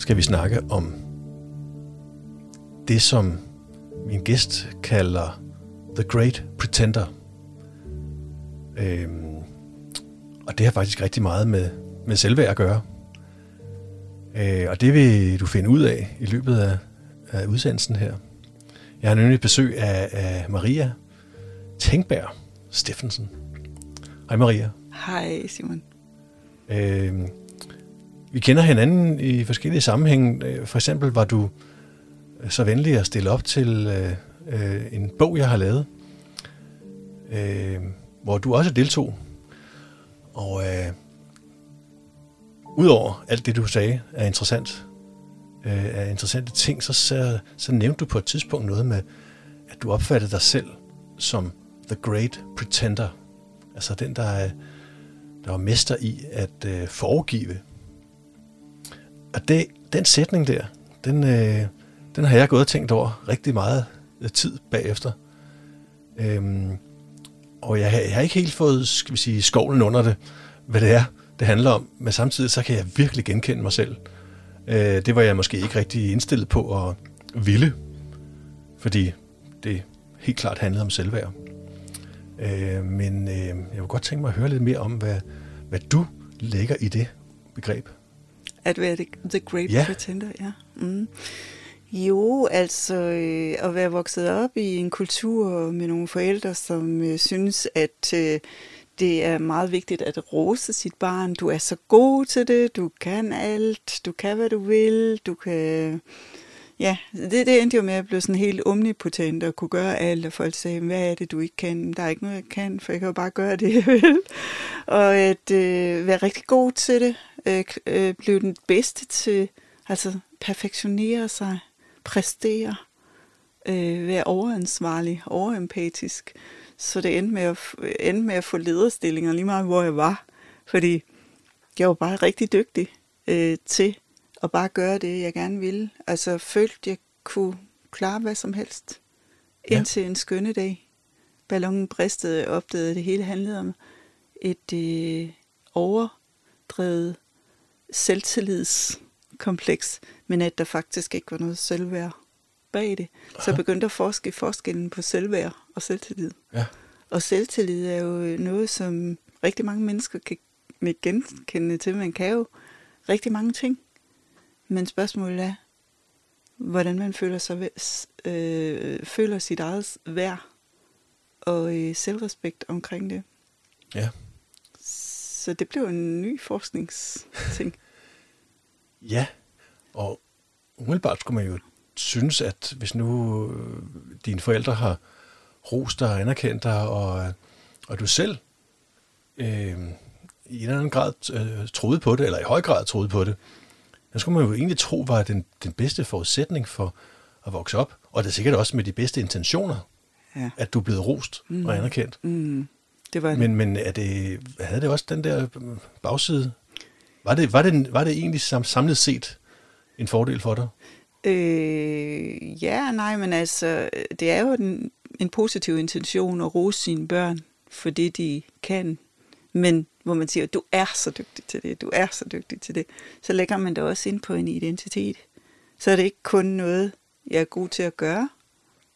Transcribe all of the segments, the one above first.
skal vi snakke om det, som min gæst kalder The Great Pretender. Øhm, og det har faktisk rigtig meget med, med selvværd at gøre. Øh, og det vil du finde ud af i løbet af, af udsendelsen her. Jeg har nemlig besøg af, af Maria Tænkberg Steffensen. Hej Maria. Hej Simon. Øh, vi kender hinanden i forskellige sammenhænge. Øh, for eksempel var du øh, så venlig at stille op til øh, øh, en bog, jeg har lavet, øh, hvor du også deltog. Og øh, udover alt det, du sagde, er interessant, øh, er interessante ting, så, så, så nævnte du på et tidspunkt noget med, at du opfattede dig selv som the great pretender. Altså den, der, der var mester i at øh, foregive. Og det, den sætning der, den, øh, den har jeg gået og tænkt over rigtig meget øh, tid bagefter. Øhm, og jeg, jeg har ikke helt fået, skal vi sige, skovlen under det, hvad det er, det handler om. Men samtidig så kan jeg virkelig genkende mig selv. Øh, det var jeg måske ikke rigtig indstillet på at ville, fordi det helt klart handlede om selvværd. Øh, men øh, jeg vil godt tænke mig at høre lidt mere om, hvad, hvad du lægger i det begreb. At være the great Ja. pretender, ja. Mm. Jo, altså øh, at være vokset op i en kultur med nogle forældre, som øh, synes, at øh, det er meget vigtigt at rose sit barn. Du er så god til det, du kan alt, du kan hvad du vil, du kan... Ja, det, det endte jo med at blive sådan helt omnipotent og kunne gøre alt, og folk sagde, hvad er det, du ikke kan? Der er ikke noget, jeg kan, for jeg kan jo bare gøre det, jeg vil. Og at øh, være rigtig god til det, øh, øh, blive den bedste til, altså perfektionere sig, præstere, øh, være overansvarlig, overempatisk. Så det endte med, at, endte med at få lederstillinger lige meget, hvor jeg var. Fordi jeg var bare rigtig dygtig øh, til at bare gøre det, jeg gerne ville. Altså følte, jeg kunne klare hvad som helst. Ja. Indtil en skønne dag. Ballonen bristede og opdagede, det hele handlede om et øh, overdrevet selvtillidskompleks, men at der faktisk ikke var noget selvværd bag det. Så jeg begyndte at forske forskellen på selvværd og selvtillid. Ja. Og selvtillid er jo noget, som rigtig mange mennesker kan kan genkende til. Man kan jo rigtig mange ting. Men spørgsmålet er, hvordan man føler, sig, øh, føler sit eget værd og øh, selvrespekt omkring det. Ja. Så det blev en ny forskningsting. Ja, og umiddelbart skulle man jo synes, at hvis nu øh, dine forældre har rost dig og anerkendt dig, og, og du selv øh, i en eller anden grad øh, troede på det, eller i høj grad troede på det, så skulle man jo egentlig tro, var den, den bedste forudsætning for at vokse op, og det er sikkert også med de bedste intentioner, Ja. at du er blevet rost mm. og anerkendt. Mm, det var Men, men er det, havde det også den der øh, bagside? Var det, var det, var det egentlig sam, samlet set en fordel for dig? Øh, ja, nej, men altså, det er jo en, en positiv intention at rose sine børn for det, de kan. Men hvor man siger, du er så dygtig til det, du er så dygtig til det, så lægger man det også ind på en identitet. Så er det ikke kun noget, jeg er god til at gøre,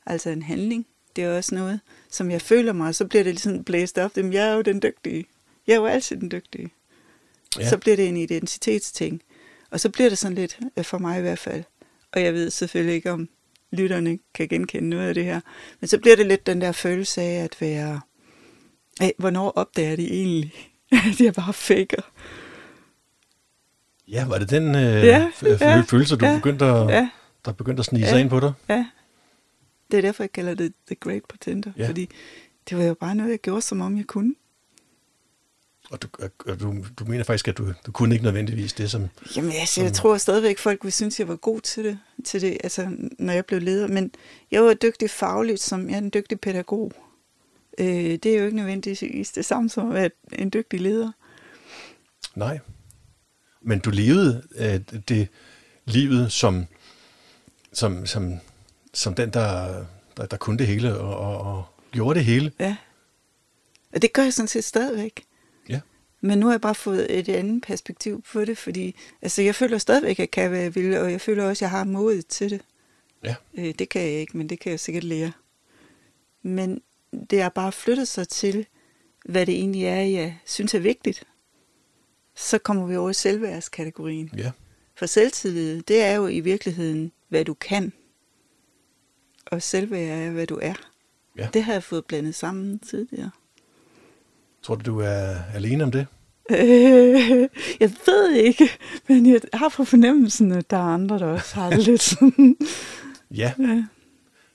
altså en handling. Det er også noget, som jeg føler mig, og så bliver det ligesom blæst op. Jamen, jeg er jo den dygtige. Jeg er jo altid den dygtige. Ja. Så bliver det en identitetsting. Og så bliver det sådan lidt, øh, for mig i hvert fald, og jeg ved selvfølgelig ikke, om lytterne kan genkende noget af det her, men så bliver det lidt den der følelse af at være, af, hvornår opdager de egentlig, at jeg bare faker. Ja, var det den øh, Ja, ja, ja, følelse, du ja, begyndte at, Ja, der begyndte at snige Ja. sig ind på dig? ja. Det er derfor, jeg kalder det The Great Pretender, Ja. fordi det var jo bare noget, jeg gjorde, som om jeg kunne. Og du, og du, du mener faktisk, at du, du kunne ikke nødvendigvis det, som... Jamen, altså, jeg tror stadigvæk, folk ville synes, jeg var god til det, til det, altså, når jeg blev leder. Men jeg var dygtig fagligt, som jeg er en dygtig pædagog. Øh, det er jo ikke nødvendigvis det samme som at være en dygtig leder. Nej. Men du levede øh, det livet som, som, som, som den, der, der, der kunne det hele og, og, og gjorde det hele. Ja. Og det gør jeg sådan set stadigvæk. Ja. Men nu har jeg bare fået et andet perspektiv på det, fordi altså, jeg føler stadigvæk, at jeg kan, hvad jeg vil, og jeg føler også, at jeg har modet til det. Ja. Øh, det kan jeg ikke, men det kan jeg sikkert lære. Men det har bare flyttet sig til, hvad det egentlig er, jeg synes er vigtigt. Så kommer vi over i selvværdskategorien. Ja. For selvtillid, det er jo i virkeligheden, hvad du kan. Og selvværd er, hvad du er. Ja. Det har jeg fået blandet sammen tidligere. Tror du, du er alene om det? Øh, jeg ved ikke, men jeg har på fornemmelsen, at der er andre, der også har det lidt sådan. Ja, Ja.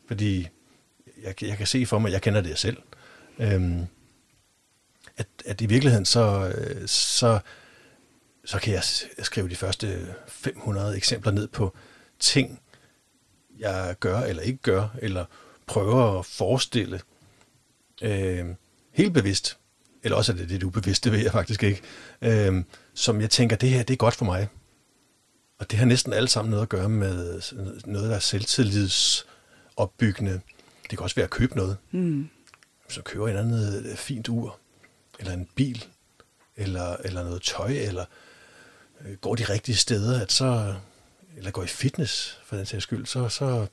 fordi jeg, jeg kan se for mig, jeg kender det selv, øhm, at, at i virkeligheden så, øh, så, så kan jeg skrive de første 500 eksempler ned på ting, jeg gør eller ikke gør, eller prøver at forestille øh, helt bevidst, eller også er det lidt ubevidst, det ved jeg faktisk ikke, øh, som jeg tænker, det her det er godt for mig. Og det har næsten alle sammen noget at gøre med noget, der er selvtillidsopbyggende. Det kan også være at købe noget. Mm. Du køber et eller andet øh, fint ur, eller en bil, eller, eller noget tøj, eller øh, går de rigtige steder, at så, eller går i fitness for den sags skyld, så, så,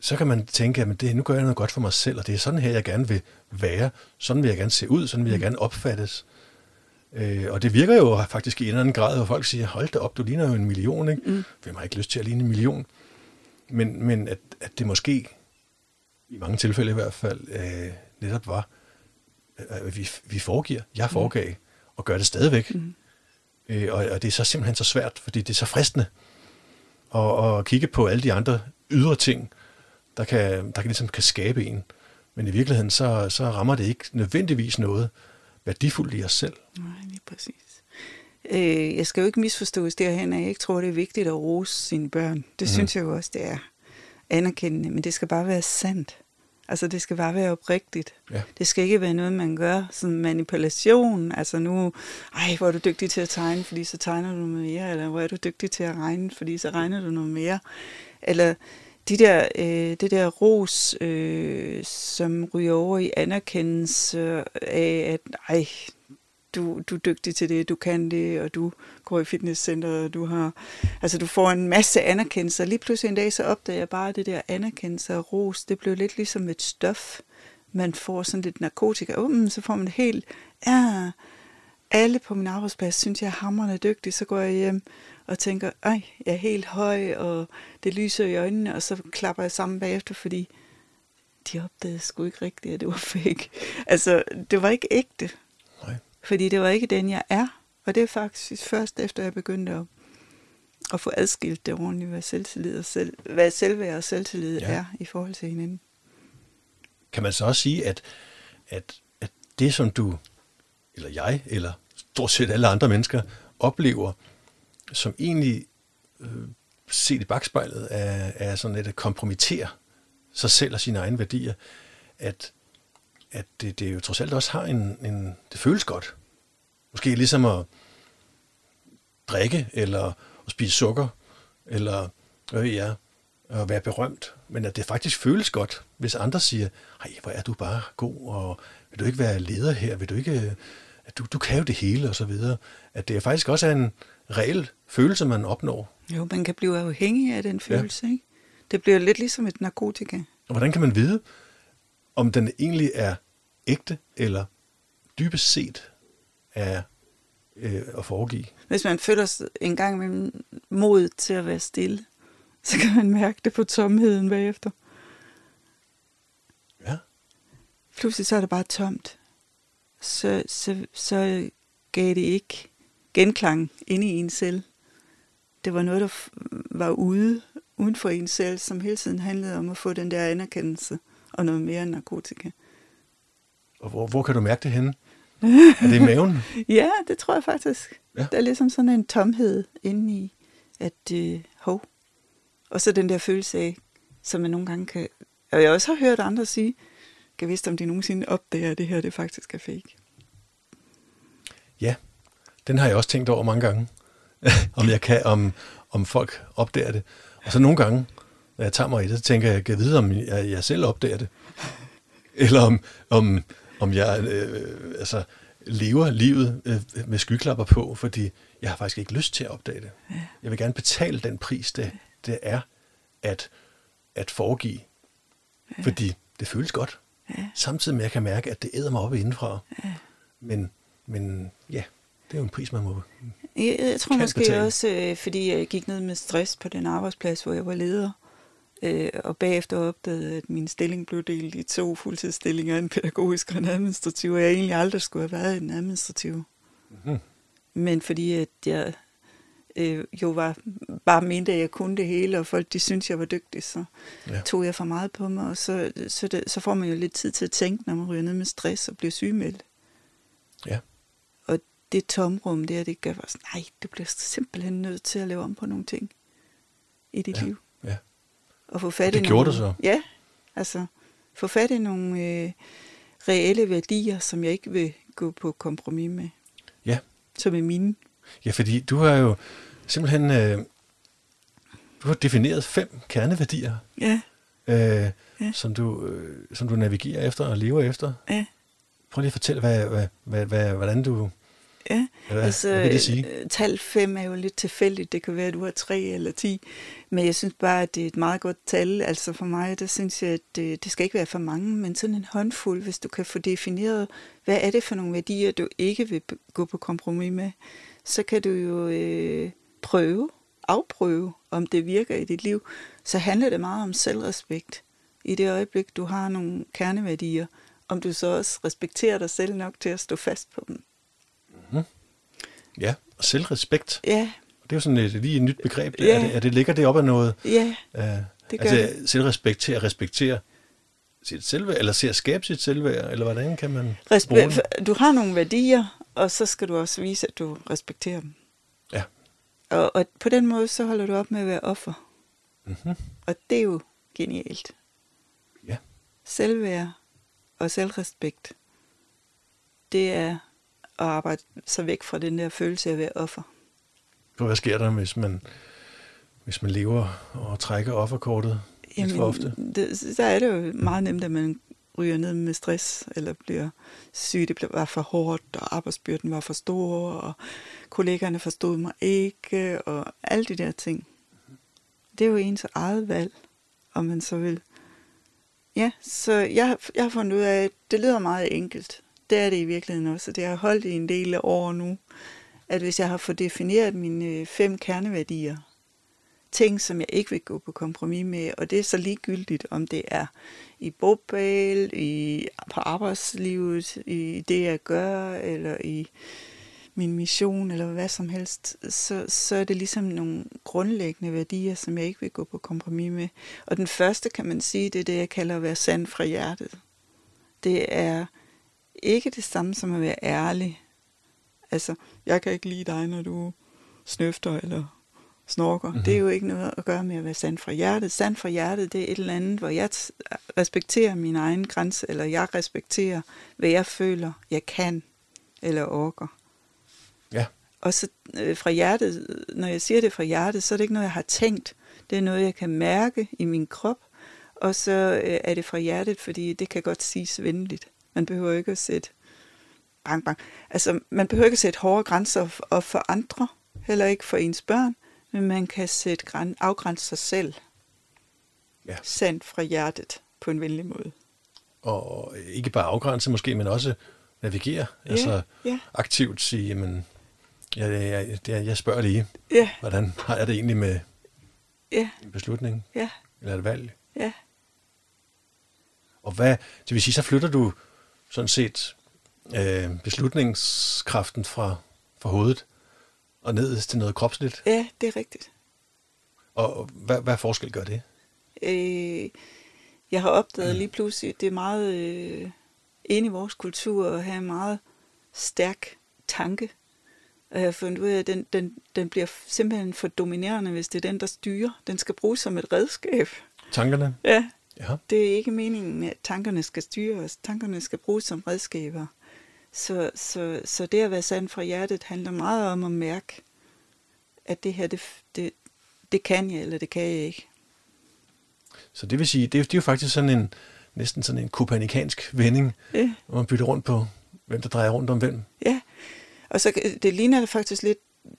så kan man tænke, at det, nu gør jeg noget godt for mig selv, og det er sådan her, jeg gerne vil være. Sådan vil jeg gerne se ud, sådan vil jeg gerne opfattes. Øh, og det virker jo faktisk i en eller anden grad, hvor folk siger, hold da op, du ligner jo en million, ikke? Mm. Hvem har ikke lyst til at ligne en million? Men, men at, at det måske, i mange tilfælde i hvert fald, øh, netop var, øh, at vi, vi foregiver, jeg foregav, mm. og gør det stadigvæk. Mm. Øh, og, og det er så simpelthen så svært, fordi det er så fristende at, at kigge på alle de andre ydre ting, der kan, der kan, ligesom kan skabe en. Men i virkeligheden, så, så rammer det ikke nødvendigvis noget værdifuldt i os selv. Nej, lige præcis. Øh, jeg skal jo ikke misforstås derhen, at jeg ikke tror, det er vigtigt at rose sine børn. Det mm. synes jeg jo også, det er anerkendende, men det skal bare være sandt. Altså, det skal bare være oprigtigt. Ja. Det skal ikke være noget, man gør som manipulation. Altså nu, ej, hvor er du dygtig til at tegne, fordi så tegner du noget mere. Eller hvor er du dygtig til at regne, fordi så regner du noget mere. Eller de der, øh, det der ros, øh, som ryger over i anerkendelse af, at ej, du, du er dygtig til det, du kan det, og du går i fitnesscenter, og du har, altså du får en masse anerkendelse, og lige pludselig en dag, så opdager jeg bare, at det der anerkendelse og ros, det blev lidt ligesom et stof, man får sådan lidt narkotika, um, så får man helt, ja, alle på min arbejdsplads synes, jeg er hammerende dygtig, så går jeg hjem og tænker, ej, jeg er helt høj, og det lyser i øjnene, og så klapper jeg sammen bagefter, fordi de opdagede sgu ikke rigtigt, at det var fake. Altså, det var ikke ægte. Nej. Fordi det var ikke den, jeg er. Og det er faktisk først efter, jeg begyndte at, at få adskilt det ordentligt, hvad selvtillid og selv, hvad selvværd og selvtillid Ja. er i forhold til hinanden. Kan man så også sige, at, at, at det, som du, eller jeg, eller stort set alle andre mennesker, oplever, som egentlig øh, set i bagspejlet, er, er sådan lidt at kompromittere sig selv og sine egne værdier, at, at det, det jo trods alt også har en, en, det føles godt. Måske ligesom at drikke, eller at spise sukker, eller hvad ved jeg, at være berømt, men at det faktisk føles godt, hvis andre siger, ej, hvor er du bare god, og vil du ikke være leder her, vil du ikke, at du, du kan jo det hele, og så videre. At det faktisk også er en reel følelse, man opnår. Jo, man kan blive afhængig af den følelse, ja. ikke? Det bliver lidt ligesom et narkotika. Og hvordan kan man vide, om den egentlig er ægte, eller dybest set er øh, at foregive? Hvis man føler sig en gang med mod til at være stille, så kan man mærke det på tomheden bagefter. Ja, Pludselig så er det bare tomt. Så, så, så gav det ikke genklang inde i en selv. Det var noget, der var ude, uden for en selv, som hele tiden handlede om at få den der anerkendelse og noget mere end narkotika. Og hvor, hvor kan du mærke det henne? Er det i maven? Ja, det tror jeg faktisk. Ja. Der er ligesom sådan en tomhed inde i, at øh, hov. Og så den der følelse af, som man nogle gange kan... Og jeg også har hørt andre sige, kan vidste, om de nogensinde opdager, at det her det faktisk er fake. Ja, den har jeg også tænkt over mange gange. om jeg kan, om, om folk opdager det. Og så nogle gange, når jeg tager mig i det, så tænker jeg, kan jeg vide, om jeg, jeg selv opdager det. Eller om, om, om jeg, øh, altså, lever livet øh, med skyklapper på, fordi jeg har faktisk ikke lyst til at opdage det. Ja. Jeg vil gerne betale den pris, det, det er at, at foregive. Ja. Fordi det føles godt. Ja. Samtidig med, at jeg kan mærke, at det æder mig op indenfra. Ja. Men, men ja, det er jo en pris, man må Jeg, jeg tror måske betale. også, øh, fordi jeg gik ned med stress på den arbejdsplads, hvor jeg var leder, øh, og bagefter opdagede, at min stilling blev delt i to fuldtidsstillinger, en pædagogisk og en administrativ, og jeg egentlig aldrig skulle have været i den administrative. Mm-hmm. Men fordi at jeg øh, jo var, bare mente, at jeg kunne det hele, og folk de syntes, jeg var dygtig, så ja. tog jeg for meget på mig, og så, så, det, så får man jo lidt tid til at tænke, når man ryger ned med stress og bliver sygemeldt. Ja. Og det tomrum der, det gør sådan, nej, du bliver simpelthen nødt til at lave om på nogle ting i dit ja. liv. Og få fat og det i gjorde nogle, du så? Ja, altså få fat i nogle øh, reelle værdier, som jeg ikke vil gå på kompromis med. Ja. Som er mine. Ja, fordi du har jo simpelthen øh, du har defineret fem kerneværdier, ja. Øh, ja. Som, du, øh, som du navigerer efter og lever efter. Ja. Prøv lige at fortælle, hvad, hvad, hvad, hvad, hvordan du... Ja, hvad, altså hvad vil det sige? Øh, tal 5 er jo lidt tilfældigt. Det kan være, at du har 3 eller 10. Men jeg synes bare, at det er et meget godt tal. Altså for mig, der synes jeg, at det, det skal ikke være for mange, men sådan en håndfuld, hvis du kan få defineret, hvad er det for nogle værdier, du ikke vil gå på kompromis med så kan du jo øh, prøve, afprøve, om det virker i dit liv. Så handler det meget om selvrespekt. I det øjeblik, du har nogle kerneværdier, om du så også respekterer dig selv nok til at stå fast på dem. Mm-hmm. Ja, og selvrespekt. Ja. Det er jo sådan et, lige et nyt begreb. Ja. Er, det, er det ligger det op af noget? Ja, uh, det gør altså, det. Selvrespekt til at respektere sit selvværd, eller se at skabe sit selvværd, eller hvordan kan man Respe- Du har nogle værdier, og så skal du også vise, at du respekterer dem. Ja. Og, og på den måde, så holder du op med at være offer. Mm-hmm. Og det er jo genialt. Ja. Selvværd og selvrespekt, det er at arbejde sig væk fra den der følelse af at være offer. Og hvad sker der, hvis man, hvis man lever og trækker offerkortet Jamen, lidt for ofte? Det, så er det jo meget nemt, at man ryger ned med stress, eller bliver syg, det var for hårdt, og arbejdsbyrden var for stor, og kollegaerne forstod mig ikke, og alle de der ting. Det er jo ens eget valg, om man så vil. Ja, så jeg, jeg har fundet ud af, at det lyder meget enkelt. Det er det i virkeligheden også, det har holdt i en del af år nu, at hvis jeg har fået defineret mine øh, fem kerneværdier, ting, som jeg ikke vil gå på kompromis med, og det er så ligegyldigt, om det er i bogpæl, i, på arbejdslivet, i det, jeg gør, eller i min mission, eller hvad som helst, så, så er det ligesom nogle grundlæggende værdier, som jeg ikke vil gå på kompromis med. Og den første, kan man sige, det er det, jeg kalder at være sand fra hjertet. Det er ikke det samme som at være ærlig. Altså, jeg kan ikke lide dig, når du snøfter, eller snorker. Mm-hmm. Det er jo ikke noget at gøre med at være sand fra hjertet. Sand fra hjertet, det er et eller andet, hvor jeg respekterer min egen grænse, eller jeg respekterer, hvad jeg føler, jeg kan, eller orker. Ja. Og så øh, fra hjertet, når jeg siger det fra hjertet, så er det ikke noget, jeg har tænkt. Det er noget, jeg kan mærke i min krop, og så øh, er det fra hjertet, fordi det kan godt siges venligt. Man behøver ikke at sætte bang, bang. Altså, man behøver ikke at sætte hårde grænser op for andre, heller ikke for ens børn, men man kan sætte græn, afgrænse sig selv. Ja. Sandt fra hjertet på en venlig måde. Og ikke bare afgrænse måske, men også navigere. Ja, altså ja. aktivt sige, jamen, jeg, jeg, jeg, jeg spørger lige, ja. hvordan har jeg det egentlig med ja. en beslutning? Ja. Eller et valg? Ja. Og hvad, det vil sige, så flytter du sådan set øh, beslutningskraften fra, fra hovedet og ned til noget kropsligt? Ja, det er rigtigt. Og hvad, hvad forskel gør det? Øh, jeg har opdaget mm. lige pludselig, det er meget øh, inde i vores kultur at have en meget stærk tanke. Og jeg har fundet ud af, at den, den, den bliver simpelthen for dominerende, hvis det er den, der styrer. Den skal bruges som et redskab. Tankerne? Ja. ja. Det er ikke meningen, at tankerne skal styres. Tankerne skal bruges som redskaber. Så, så, så det at være sand fra hjertet handler meget om at mærke, at det her, det, det, det kan jeg, eller det kan jeg ikke. Så det vil sige, det er, det er jo faktisk sådan en, næsten sådan en kopanikansk vending, ja. hvor man bytter rundt på Hvem der drejer rundt om hvem? Ja, og så det ligner det faktisk lidt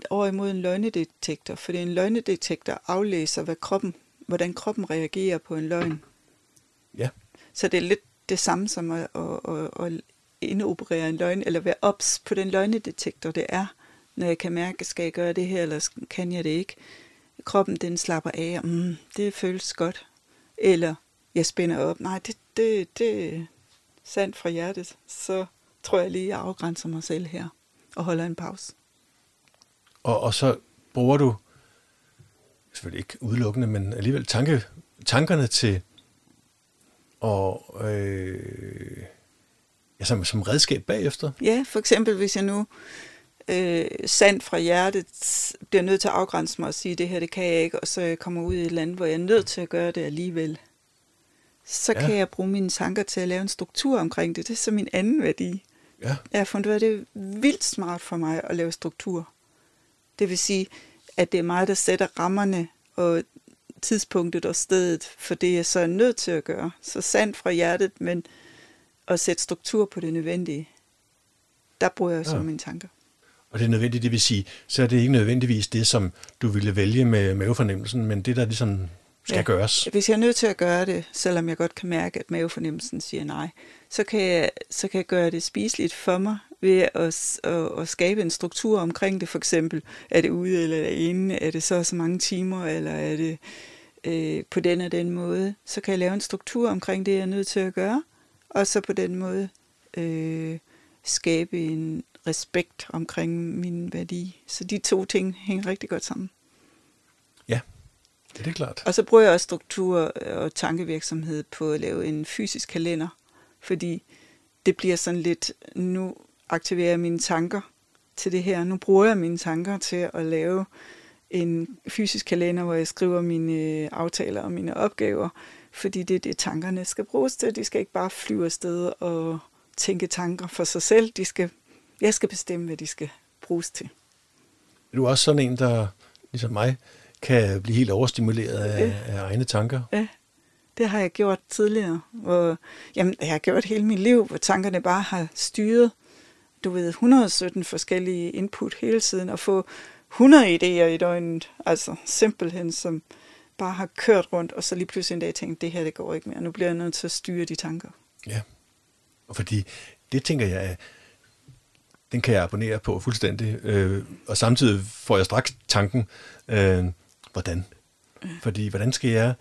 over imod en løgnedetektor, fordi en løgnedetektor aflæser, hvad kroppen, hvordan kroppen reagerer på en løgn. Ja. Så det er lidt det samme som at, at, at, at indoperere en løgn, eller være ops på den løgnedetektor, det er, når jeg kan mærke, skal jeg gøre det her, eller kan jeg det ikke. Kroppen den slapper af, og mm, det føles godt. Eller jeg spænder op, nej, det, det, det er sandt fra hjertet, så tror jeg lige, jeg afgrænser mig selv her og holder en pause. Og, og så bruger du, selvfølgelig ikke udelukkende, men alligevel tanke, tankerne til og øh, ja, som, som redskab bagefter. Ja, for eksempel hvis jeg nu øh, sandt fra hjertet bliver nødt til at afgrænse mig og sige, det her det kan jeg ikke, og så jeg kommer ud i et land, hvor jeg er nødt til at gøre det alligevel, så ja. kan jeg bruge mine tanker til at lave en struktur omkring det. Det er så min anden værdi. Ja. Jeg har fundet ud af, at det er vildt smart for mig at lave struktur. Det vil sige, at det er mig, der sætter rammerne og tidspunktet og stedet for det, jeg så er nødt til at gøre. Så sandt fra hjertet, men at sætte struktur på det nødvendige. Der bruger jeg så ja. mine tanker. Og det er nødvendigt, det vil sige, så er det ikke nødvendigvis det, som du ville vælge med mavefornemmelsen, men det, der ligesom skal ja. gøres. Hvis jeg er nødt til at gøre det, selvom jeg godt kan mærke, at mavefornemmelsen siger nej, så kan jeg, så kan jeg gøre det spiseligt for mig ved at, at, at skabe en struktur omkring det. For eksempel, er det ude eller er det inde? Er det så så mange timer, eller er det øh, på den og den måde? Så kan jeg lave en struktur omkring det, jeg er nødt til at gøre, og så på den måde øh, skabe en respekt omkring min værdi. Så de to ting hænger rigtig godt sammen. Ja, det er klart. Og så bruger jeg også struktur og tankevirksomhed på at lave en fysisk kalender, fordi det bliver sådan lidt, nu aktiverer jeg mine tanker til det her. Nu bruger jeg mine tanker til at lave en fysisk kalender, hvor jeg skriver mine øh, aftaler og mine opgaver, fordi det er det, tankerne skal bruges til. De skal ikke bare flyve afsted og tænke tanker for sig selv. De skal, jeg skal bestemme, hvad de skal bruges til. Er du også sådan en, der ligesom mig kan blive helt overstimuleret af, ja. af egne tanker? Ja, det har jeg gjort tidligere. Hvor, jamen, jeg har gjort hele mit liv, hvor tankerne bare har styret, du ved, 117 forskellige input hele tiden, og få 100 idéer i døgnet. Altså simpelthen, som bare har kørt rundt, og så lige pludselig en dag tænkt, det her det går ikke mere. Nu bliver jeg nødt til at styre de tanker. Ja, og fordi det tænker jeg, den kan jeg abonnere på fuldstændig. Øh, og samtidig får jeg straks tanken, øh, hvordan? Fordi hvordan skal jeg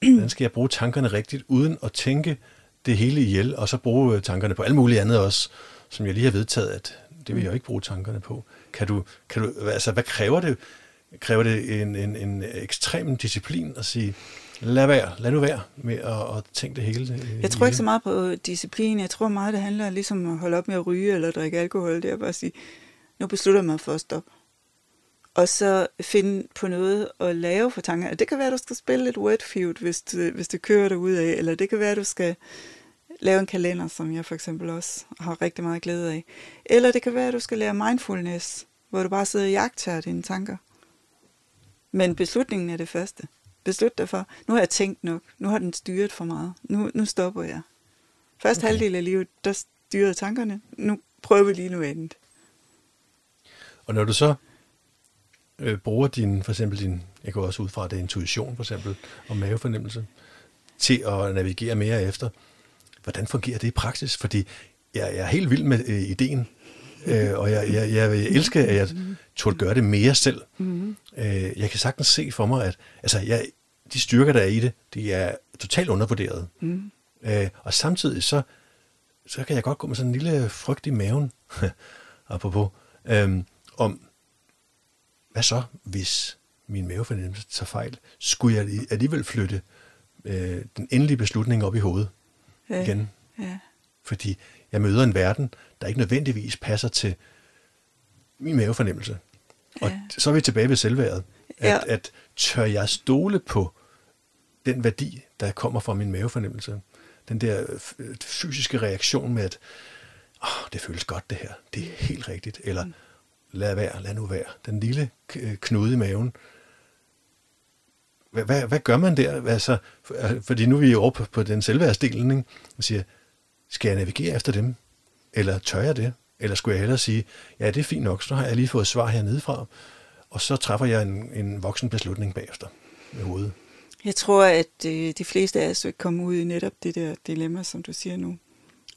hvordan skal jeg bruge tankerne rigtigt, uden at tænke det hele ihjel, og så bruge øh, tankerne på alt muligt andet også, som jeg lige har vedtaget, at det vil jeg jo ikke bruge tankerne på. Kan du, kan du, altså, hvad kræver det? Kræver det en, en, en ekstrem disciplin at sige, lad være, lad nu være med at, at tænke det hele? Øh, jeg tror ikke så meget på disciplin. Jeg tror meget, det handler ligesom at holde op med at ryge eller drikke alkohol. Det er bare at sige, nu beslutter man for at stoppe og så finde på noget at lave for tanker. Det kan være, at du skal spille et wordfeud, hvis det, hvis det kører dig ud af, eller det kan være, at du skal lave en kalender, som jeg for eksempel også har rigtig meget glæde af. Eller det kan være, at du skal lære mindfulness, hvor du bare sidder og jagter dine tanker. Men beslutningen er det første. Beslut dig for, nu har jeg tænkt nok, nu har den styret for meget, nu, nu stopper jeg. Første okay. halvdel af livet, der styrede tankerne, nu prøver vi lige nu andet. Og når du så øh, bruger din, for eksempel din, jeg går også ud fra, det intuition for eksempel, og mavefornemmelse, til at navigere mere efter, hvordan fungerer det i praksis? Fordi jeg, jeg er helt vild med øh, ideen, øh, og jeg, jeg, jeg, jeg elsker, at jeg turde gøre det mere selv. Mm-hmm. Øh, jeg kan sagtens se for mig, at altså, jeg, de styrker, der er i det, de er totalt undervurderet. Mm. Øh, og samtidig så, så kan jeg godt gå med sådan en lille frygt i maven, apropos, øh, om, hvad så, hvis min mavefornemmelse tager fejl? Skulle jeg alligevel flytte øh, den endelige beslutning op i hovedet ja. igen? Ja. Fordi jeg møder en verden, der ikke nødvendigvis passer til min mavefornemmelse. Og ja. så er vi tilbage ved selvværdet. At, ja. at tør jeg stole på den værdi, der kommer fra min mavefornemmelse? Den der fysiske reaktion med, at oh, det føles godt det her, det er helt rigtigt. Eller mm lad være, lad nu være. Den lille knude i maven. Hvad, hvad, hvad gør man der? Altså, fordi nu er vi over på, på den selvværdsdelen, ikke? og siger, skal jeg navigere efter dem? Eller tør jeg det? Eller skulle jeg hellere sige, ja, det er fint nok, så har jeg lige fået svar hernede fra, og så træffer jeg en, en voksen beslutning bagefter med hovedet. Jeg tror, at øh, de fleste af os vil komme ud i netop det der dilemma, som du siger nu.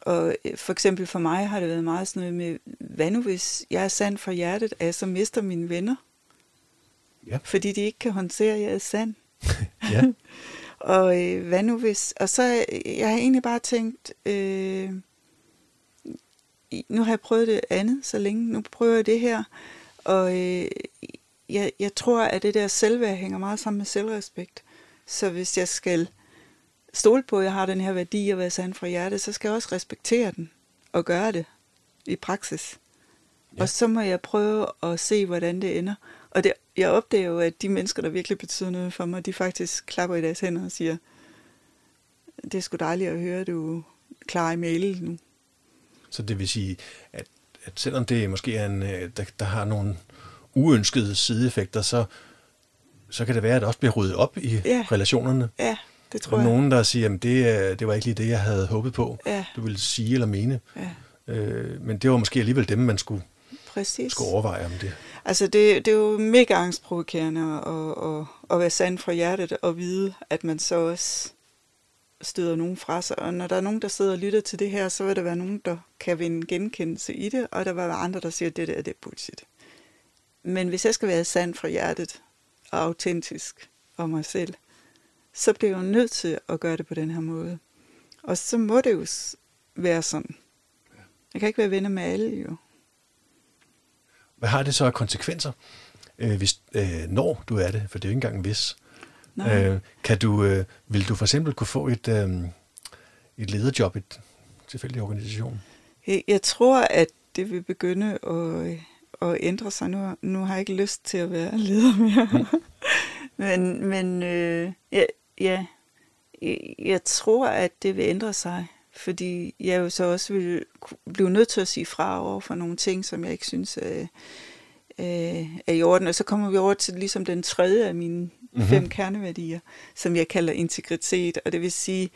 Og øh, for eksempel for mig har det været meget sådan noget med, hvad nu hvis jeg er sand for hjertet, at jeg så mister mine venner? Ja. Fordi de ikke kan håndtere, at jeg er sand. ja. Og øh, hvad nu hvis... Og så jeg har egentlig bare tænkt, øh, nu har jeg prøvet det andet så længe, nu prøver jeg det her. Og øh, jeg, jeg tror, at det der selvværd hænger meget sammen med selvrespekt. Så hvis jeg skal stole på, at jeg har den her værdi at være sand fra hjertet, så skal jeg også respektere den og gøre det i praksis. Ja. Og så må jeg prøve at se, hvordan det ender. Og det, jeg opdager jo, at de mennesker, der virkelig betyder noget for mig, de faktisk klapper i deres hænder og siger, det er sgu dejligt at høre, at du klarer i mail nu. Så det vil sige, at, at selvom det måske er en, øh, der, der har nogle uønskede sideeffekter, så, så kan det være, at det også bliver ryddet op i ja. relationerne. Ja, det tror og jeg. nogen, der siger, at det, det var ikke lige det, jeg havde håbet på, ja. du ville sige eller mene. Ja. Øh, men det var måske alligevel dem, man skulle, Præcis. skulle overveje om det. Altså, det, det er jo mega angstprovokerende at, at, at være sand fra hjertet og vide, at man så også støder nogen fra sig. Og når der er nogen, der sidder og lytter til det her, så vil der være nogen, der kan vinde genkendelse i det, og der vil være andre, der siger, at det der det er bullshit. Men hvis jeg skal være sand fra hjertet og autentisk om mig selv, så bliver jeg jo nødt til at gøre det på den her måde. Og så må det jo være sådan. Jeg kan ikke være venner med alle, jo. Hvad har det så af konsekvenser, øh, hvis, øh, når du er det? For det er jo ikke engang hvis. Øh, kan du, øh, vil du for eksempel kunne få et, øh, et lederjob i et tilfældig organisation? Jeg, jeg tror, at det vil begynde at, at ændre sig. Nu, nu har jeg ikke lyst til at være leder mere. Mm. men men øh, ja, ja, jeg tror, at det vil ændre sig. Fordi jeg jo så også vil blive nødt til at sige fra over for nogle ting, som jeg ikke synes er, er i orden. Og så kommer vi over til ligesom den tredje af mine mm-hmm. fem kerneværdier, som jeg kalder integritet. Og det vil sige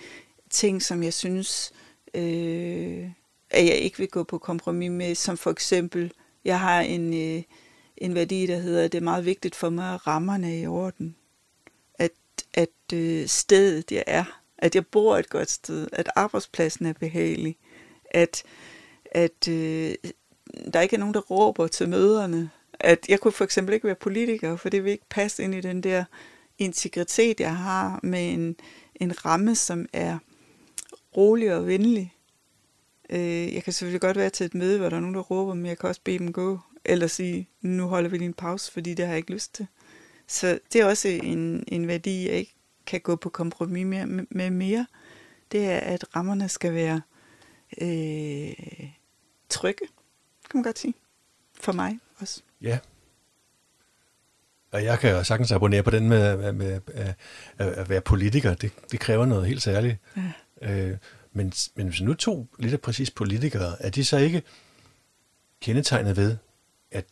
ting, som jeg synes, øh, at jeg ikke vil gå på kompromis med, som for eksempel, jeg har en, øh, en værdi, der hedder, at det er meget vigtigt for mig, at rammerne er i orden. At, at øh, stedet, jeg er, at jeg bor et godt sted, at arbejdspladsen er behagelig, at, at øh, der ikke er nogen, der råber til møderne, at jeg kunne for eksempel ikke være politiker, for det vil ikke passe ind i den der integritet, jeg har med en, en ramme, som er rolig og venlig. Øh, jeg kan selvfølgelig godt være til et møde, hvor der er nogen, der råber, men jeg kan også bede dem gå, eller sige, nu holder vi lige en pause, fordi det har jeg ikke lyst til. Så det er også en, en værdi, jeg ikke kan gå på kompromis med, med mere. Det er, at rammerne skal være øh, trygge, kan man godt sige. For mig også. Ja. Og jeg kan jo sagtens abonnere på den med, med, med at, at være politiker. Det, det kræver noget helt særligt. Ja. Øh, men, men hvis nu to lidt præcis politikere, er de så ikke kendetegnet ved, at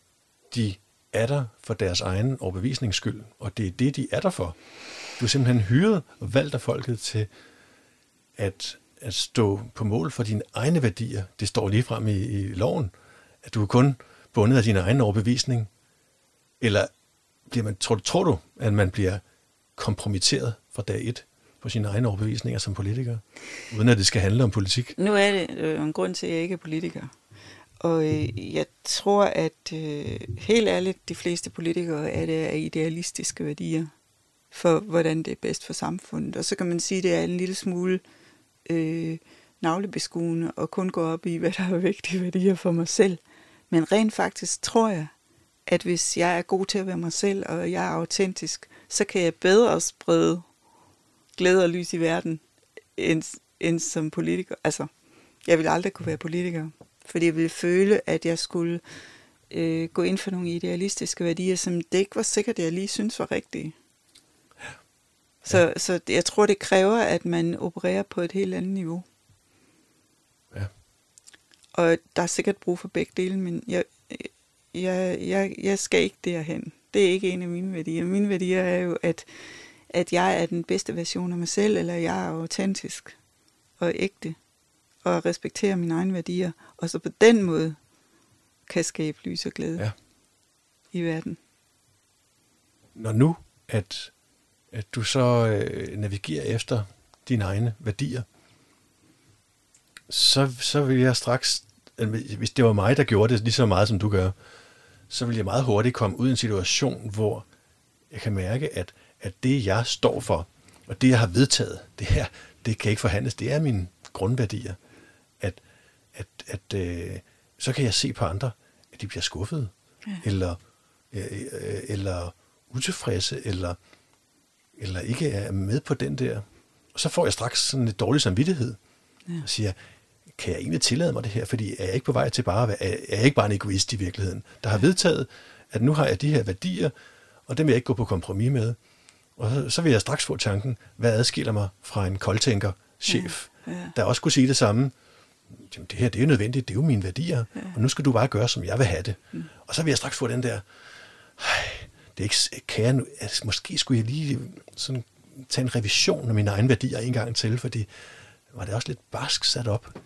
de er der for deres egen overbevisnings skyld, og det er det, de er der for. Du er simpelthen hyret og valgt af folket til at, at stå på mål for dine egne værdier. Det står lige frem i, i loven, at du er kun bundet af din egen overbevisning, eller bliver man, tror, tror du, at man bliver kompromitteret fra dag et på sine egne overbevisninger som politiker, uden at det skal handle om politik? Nu er det øh, en grund til, at jeg ikke er politiker. Og øh, jeg tror, at øh, helt ærligt, de fleste politikere er det af idealistiske værdier for, hvordan det er bedst for samfundet. Og så kan man sige, at det er en lille smule øh, navlebeskuende og kun gå op i, hvad der er vigtige værdier for mig selv. Men rent faktisk tror jeg, at hvis jeg er god til at være mig selv, og jeg er autentisk, så kan jeg bedre sprede glæde og lys i verden, end, end som politiker. Altså, jeg vil aldrig kunne være politiker, fordi jeg ville føle, at jeg skulle øh, gå ind for nogle idealistiske værdier, som det ikke var sikkert, at jeg lige synes var rigtige. Ja. Så, så jeg tror, det kræver, at man opererer på et helt andet niveau. Ja. Og der er sikkert brug for begge dele, men jeg, jeg, jeg, jeg skal ikke derhen. Det er ikke en af mine værdier. Mine værdier er jo, at, at jeg er den bedste version af mig selv, eller jeg er autentisk og ægte. og respektere mine egne værdier, og så på den måde kan skabe lys og glæde Ja. i verden. Når nu, at, at du så øh, navigerer efter dine egne værdier, så, så vil jeg straks, øh, hvis det var mig, der gjorde det lige så meget, som du gør, så vil jeg meget hurtigt komme ud i en situation, hvor jeg kan mærke, at, at det, jeg står for, og det, jeg har vedtaget, det her, det kan ikke forhandles. Det er mine grundværdier. At, at, at øh, så kan jeg se på andre, at de bliver skuffede, ja. eller, øh, øh, eller utilfredse, eller, eller ikke er med på den der. Og så får jeg straks sådan lidt dårlig samvittighed, ja. og siger, kan jeg egentlig tillade mig det her? Fordi er jeg ikke på vej til bare at være, er jeg ikke bare en egoist i virkeligheden, der har vedtaget, at nu har jeg de her værdier, og dem vil jeg ikke gå på kompromis med. Og så, så vil jeg straks få tanken, hvad adskiller mig fra en koldtænker chef, ja, ja. der også kunne sige det samme. Jamen, det her, det er jo nødvendigt, det er jo mine værdier, ja. og nu skal du bare gøre, som jeg vil have det. Mm. Og så vil jeg straks få den der, det er ikke, kan jeg nu, altså, måske skulle jeg lige sådan, tage en revision af mine egne værdier en gang til, fordi var det også lidt barsk sat op.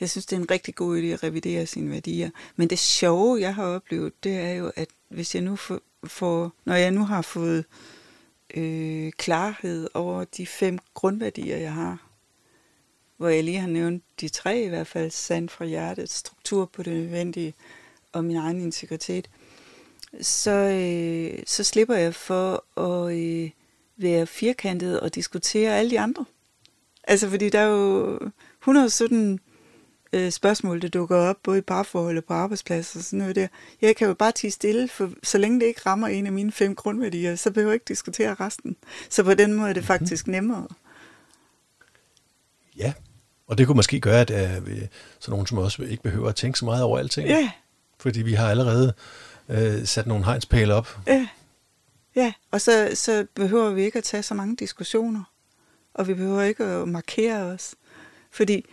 Jeg synes, det er en rigtig god idé at revidere sine værdier. Men det sjove, jeg har oplevet, det er jo, at hvis jeg nu får, får når jeg nu har fået øh, klarhed over de fem grundværdier, jeg har, hvor jeg lige har nævnt de tre i hvert fald, sand fra hjertet, struktur på det nødvendige og min egen integritet, så, øh, så slipper jeg for at øh, være firkantet og diskutere alle de andre. Altså, fordi der er jo 117 øh, spørgsmål, der dukker op, både i parforhold og på arbejdspladser og sådan noget der. Jeg kan jo bare tige stille, for så længe det ikke rammer en af mine fem grundværdier, så behøver jeg ikke diskutere resten. Så på den måde er det mm-hmm. faktisk nemmere. Ja, og det kunne måske gøre, at øh, så nogen som også ikke behøver at tænke så meget over alting. Ja. Fordi vi har allerede øh, sat nogle hegnspæle op. Ja, ja. og så, så behøver vi ikke at tage så mange diskussioner. Og vi behøver ikke at markere os. Fordi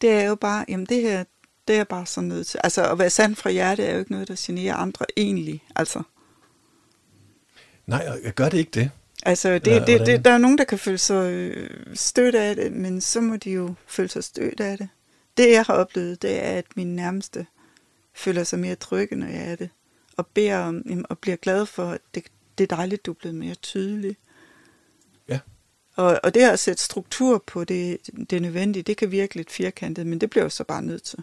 det er jo bare, jamen det her, det er bare sådan nødt til. Altså at være sand fra hjertet er jo ikke noget, der generer andre egentlig. Altså. Nej, jeg gør det ikke det. Altså, det, det, det, der er nogen, der kan føle sig øh, stødt af det, men så må de jo føle sig stødt af det. Det, jeg har oplevet, det er, at min nærmeste føler sig mere trygge, når jeg er det. Og beder om, og bliver glad for, at det, det er dejligt, du er blevet mere tydelig. Ja. Og, og det at sætte struktur på det, det nødvendigt, det kan virke lidt firkantet, men det bliver jeg så bare nødt til.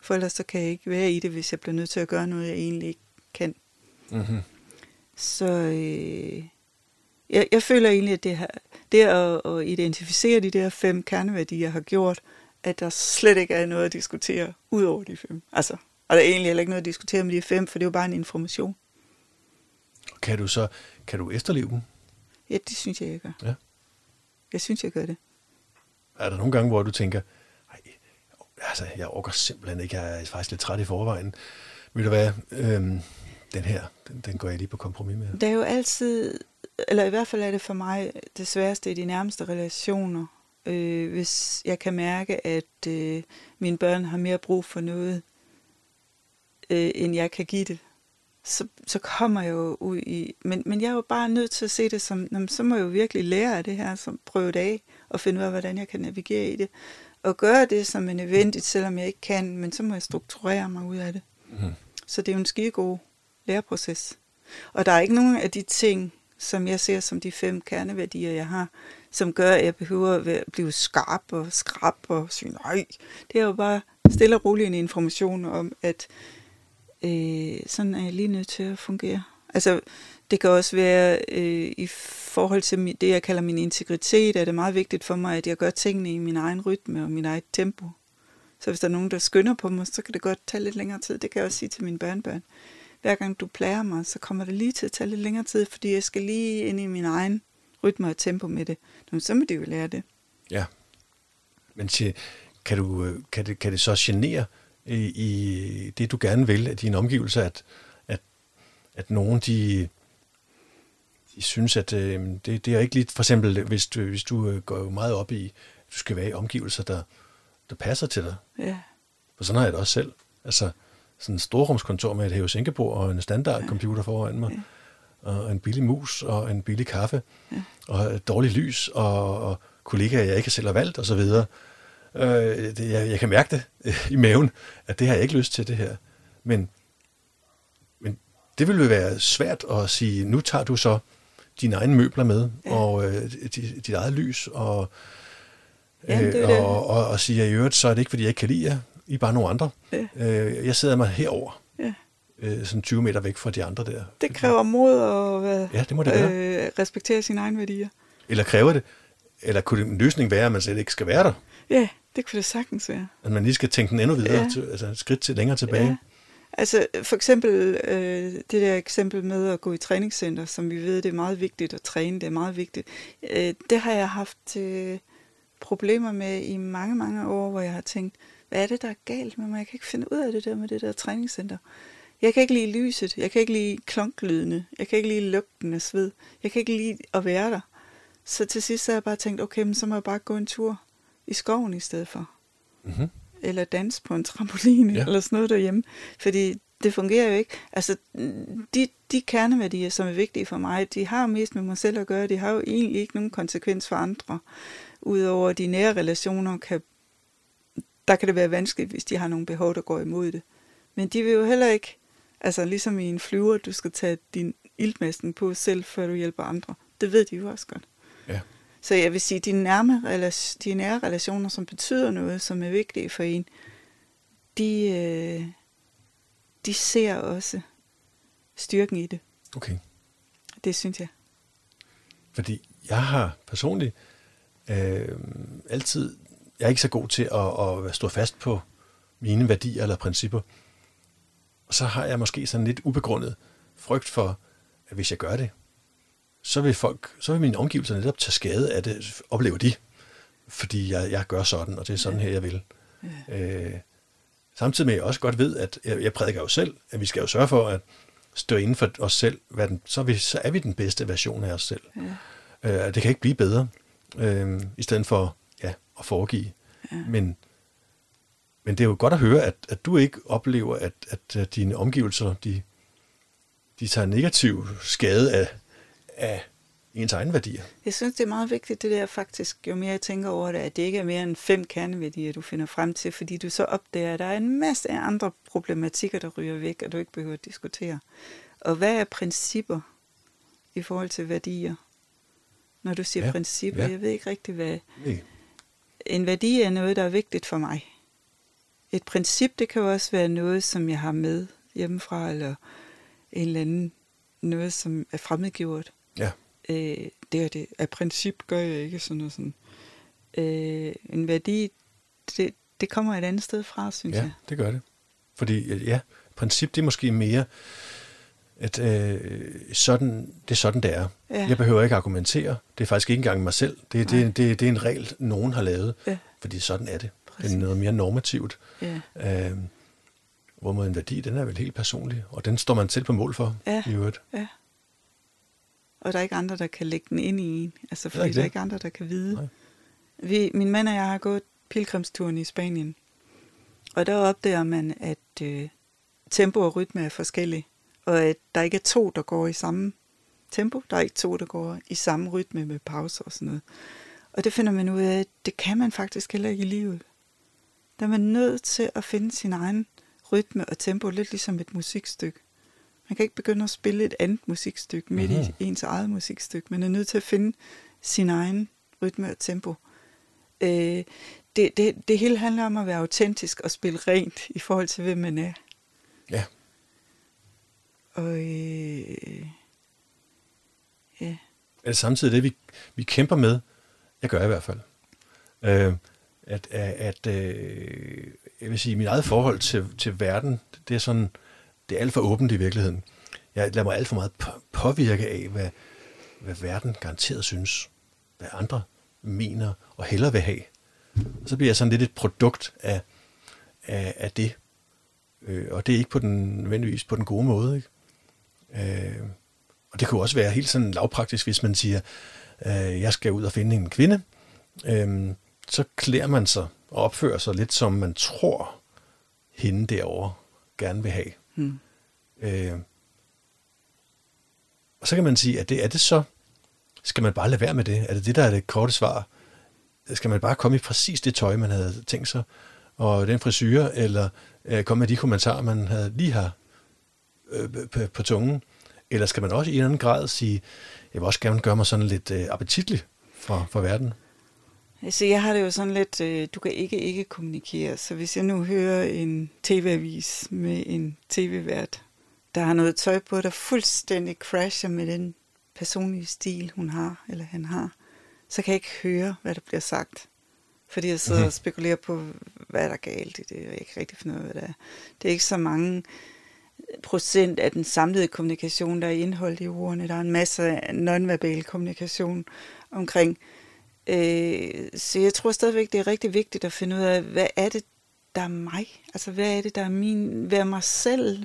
For ellers så kan jeg ikke være i det, hvis jeg bliver nødt til at gøre noget, jeg egentlig ikke kan. Mm-hmm. Så øh, jeg, jeg føler egentlig, at det, her, det at, at identificere de der fem kerneværdier har gjort, at der slet ikke er noget at diskutere ud over de fem. Altså, og der er egentlig heller ikke noget at diskutere med de fem, for det er jo bare en information. Kan du så kan du efterleve dem? Ja, det synes jeg, jeg gør. Ja. Jeg synes, jeg gør det. Er der nogle gange, hvor du tænker, Ej, altså, jeg overgår simpelthen ikke, jeg er faktisk lidt træt i forvejen. Vil du hvad, øhm, den her, den, den går jeg lige på kompromis med. Det er jo altid, eller i hvert fald er det for mig det sværeste i de nærmeste relationer, øh, hvis jeg kan mærke, at øh, mine børn har mere brug for noget, øh, end jeg kan give det, så, så kommer jeg jo ud i... Men, men jeg er jo bare nødt til at se det som, jamen, så må jeg jo virkelig lære af det her, som prøve det af, og finde ud af, hvordan jeg kan navigere i det. Og gøre det, som er nødvendigt, selvom jeg ikke kan, men så må jeg strukturere mig ud af det. Mm. Så det er jo en skidegod læreproces. Og der er ikke nogen af de ting, som jeg ser som de fem kerneværdier, jeg har, som gør, at jeg behøver at blive skarp og skrab og sige nej. Det er jo bare stille og roligt en information om, at øh, sådan er jeg lige nødt til at fungere. Altså, det kan også være øh, i forhold til det, jeg kalder min integritet, er det meget vigtigt for mig, at jeg gør tingene i min egen rytme og min eget tempo. Så hvis der er nogen, der skynder på mig, så kan det godt tage lidt længere tid. Det kan jeg også sige til mine børnebørn. Hver gang du plager mig, så kommer det lige til at tage lidt længere tid, fordi jeg skal lige ind i min egen rytme og tempo med det. Nå, så må de jo lære det. Ja. Men kan, du, øh, kan, det, kan det så genere i, i det, du gerne vil af dine omgivelser, at, at, at nogen, de, de synes, at øh, det, det er ikke lige, for eksempel, hvis du, hvis du øh, går meget op i, at du skal være i omgivelser, der, der passer til dig. Ja. For sådan har jeg det også selv. Altså, sådan et storrumskontor med et hævesænkebord og en standardcomputer ja. foran mig, ja. og en billig mus og en billig kaffe, ja. og et dårligt lys, og, og kollegaer, jeg ikke selv har valgt, og så videre. Øh, det, jeg, jeg kan mærke det øh, i maven, at det har jeg ikke lyst til, det her. Men, men det ville være svært at sige, nu tager du så dine egne møbler med, ja. og øh, dit, dit eget lys, og, Jamen, det øh, det. og, og, og sige, at i øvrigt, så er det ikke, fordi jeg ikke kan lide jer, I er bare nogle andre. Ja. Øh, jeg sidder mig herover, øh, sådan 20 meter væk fra de andre der. Det kræver mod at være, Ja, det må det være. øh, respektere sine egne værdier. Eller kræver det, eller kunne en løsning være, at man slet ikke skal være der? Ja, det kunne det sagtens være. At man lige skal tænke den endnu videre, Ja. til, altså et skridt til længere tilbage. Ja. Altså for eksempel øh, det der eksempel med at gå i træningscenter, som vi ved, det er meget vigtigt at træne, det er meget vigtigt. Øh, det har jeg haft øh, problemer med i mange, mange år, hvor jeg har tænkt, hvad er det, der er galt med mig? Jeg kan ikke finde ud af det der med det der træningscenter. Jeg kan ikke lide lyset, jeg kan ikke lide klonklydene, jeg kan ikke lide lugten af sved, jeg kan ikke lide at være der. Så til sidst så har jeg bare tænkt, okay, men så må jeg bare gå en tur i skoven i stedet for Mm-hmm. eller danse på en trampoline, Ja. eller sådan noget derhjemme. Fordi det fungerer jo ikke. Altså, de, de kerneværdier, som er vigtige for mig, de har mest med mig selv at gøre. De har jo egentlig ikke nogen konsekvens for andre. Udover de nære relationer, kan, der kan det være vanskeligt, hvis de har nogle behov, der går imod det. Men de vil jo heller ikke, altså ligesom i en flyver, du skal tage din iltmasken på selv, før du hjælper andre. Det ved de jo også godt. Ja. Så jeg vil sige, de, nærme, rela- de nære relationer, som betyder noget, som er vigtige for en, de, øh, de ser også styrken i det. Okay. Det synes jeg. Fordi jeg har personligt øh, altid, jeg er ikke så god til at, at stå fast på mine værdier eller principper. Og så har jeg måske sådan lidt ubegrundet frygt for, at hvis jeg gør det, så vil folk, så vil mine omgivelser netop tage skade af det, oplever de, fordi jeg, jeg gør sådan, og det er sådan her, jeg vil. Ja. Øh, samtidig med, at jeg også godt ved, at jeg, jeg prædiker jo selv, at vi skal jo sørge for at stå inden for os selv, hvad den, så, er vi, så er vi den bedste version af os selv. Ja. Øh, det kan ikke blive bedre, øh, i stedet for ja, at foregive. Ja. Men, men det er jo godt at høre, at, at du ikke oplever, at, at, at dine omgivelser, de, de tager negativ skade af, af ens egne værdier. Jeg synes, det er meget vigtigt, det der faktisk, jo mere jeg tænker over det, at det ikke er mere end fem kerneværdier, du finder frem til, fordi du så opdager, at der er en masse af andre problematikker, der ryger væk, og du ikke behøver at diskutere. Og hvad er principper i forhold til værdier? Når du siger Ja, principper, ja. jeg ved ikke rigtig, hvad... Nej. En værdi er noget, der er vigtigt for mig. Et princip, det kan jo også være noget, som jeg har med hjemmefra, eller en eller anden, noget, som er fremmedgjort Ja, øh, det og det af princip gør jeg ikke sådan og sådan. Øh, en værdi, det, det kommer et andet sted fra, synes ja, jeg. det gør det. Fordi ja, princip det er måske mere, at øh, sådan, det er sådan, det er. Ja. Jeg behøver ikke argumentere. Det er faktisk ikke engang mig selv. Det, Nej. det, det, det er en regel, nogen har lavet. Ja. Fordi sådan er det. Det Præcis. er noget mere normativt. Ja. Øh, hvorimod en værdi, den er vel helt personlig. Og den står man selv på mål for. Ja. I øvrigt. ja. Og der er ikke andre, der kan lægge den ind i en. Altså, fordi ikke der er ikke andre, der kan vide. Nej. Vi, min mand og jeg har gået pilgrimsturen i Spanien. Og der opdager man, at øh, tempo og rytme er forskellige. Og at der ikke er to, der går i samme tempo. Der er ikke to, der går i samme rytme med pauser og sådan noget. Og det finder man ud af, at det kan man faktisk heller ikke i livet. Der er man nødt til at finde sin egen rytme og tempo, lidt ligesom et musikstykke. Man kan ikke begynde at spille et andet musikstykke midt Mhm. i ens eget musikstykke. Man er nødt til at finde sin egen rytme og tempo. Øh, det, det, det hele handler om at være autentisk og spille rent i forhold til, hvem man er. Ja. Og øh, ja, Er det samtidig det, vi, vi kæmper med? Jeg gør i hvert fald. Øh, at at øh, jeg vil sige, mit eget forhold til, til verden, det er sådan, det er alt for åbent i virkeligheden. Jeg lader mig alt for meget påvirke af, hvad, hvad verden garanteret synes, hvad andre mener og hellere vil have. Og så bliver jeg sådan lidt et produkt af, af, af det. Øh, og det er ikke på den, nødvendigvis på den gode måde. Ikke? Øh, og det kunne også være helt sådan lavpraktisk, hvis man siger, øh, jeg skal ud og finde en kvinde. Øh, så klæder man sig og opfører sig lidt, som man tror, hende derovre gerne vil have hmm. Øh, og så kan man sige, at det er det så, skal man bare lade være med det? Er det det, der er det korte svar? skal man bare komme i præcis det tøj, man havde tænkt sig, og den frisyr, eller øh, komme med de kommentarer, man havde lige har øh, på, på tungen, eller skal man også i en anden grad sige, jeg vil også gerne gøre mig sådan lidt øh, appetitlig for, for verden? Altså, jeg har det jo sådan lidt, øh, du kan ikke ikke kommunikere, så hvis jeg nu hører en tv-avis med en tv-vært, der har noget tøj på, der fuldstændig crasher med den personlige stil, hun har, eller han har, så kan jeg ikke høre, hvad der bliver sagt. Fordi jeg sidder mm-hmm. og spekulerer på, hvad der er galt i det, og jeg kan ikke rigtig finde ud af, hvad det er. Det er ikke så mange procent af den samlede kommunikation, der er indholdt i ordene. Der er en masse nonverbal kommunikation omkring. Øh, så jeg tror stadigvæk, det er rigtig vigtigt at finde ud af, hvad er det, der er mig? Altså, hvad er det, der er min, hvad er mig selv?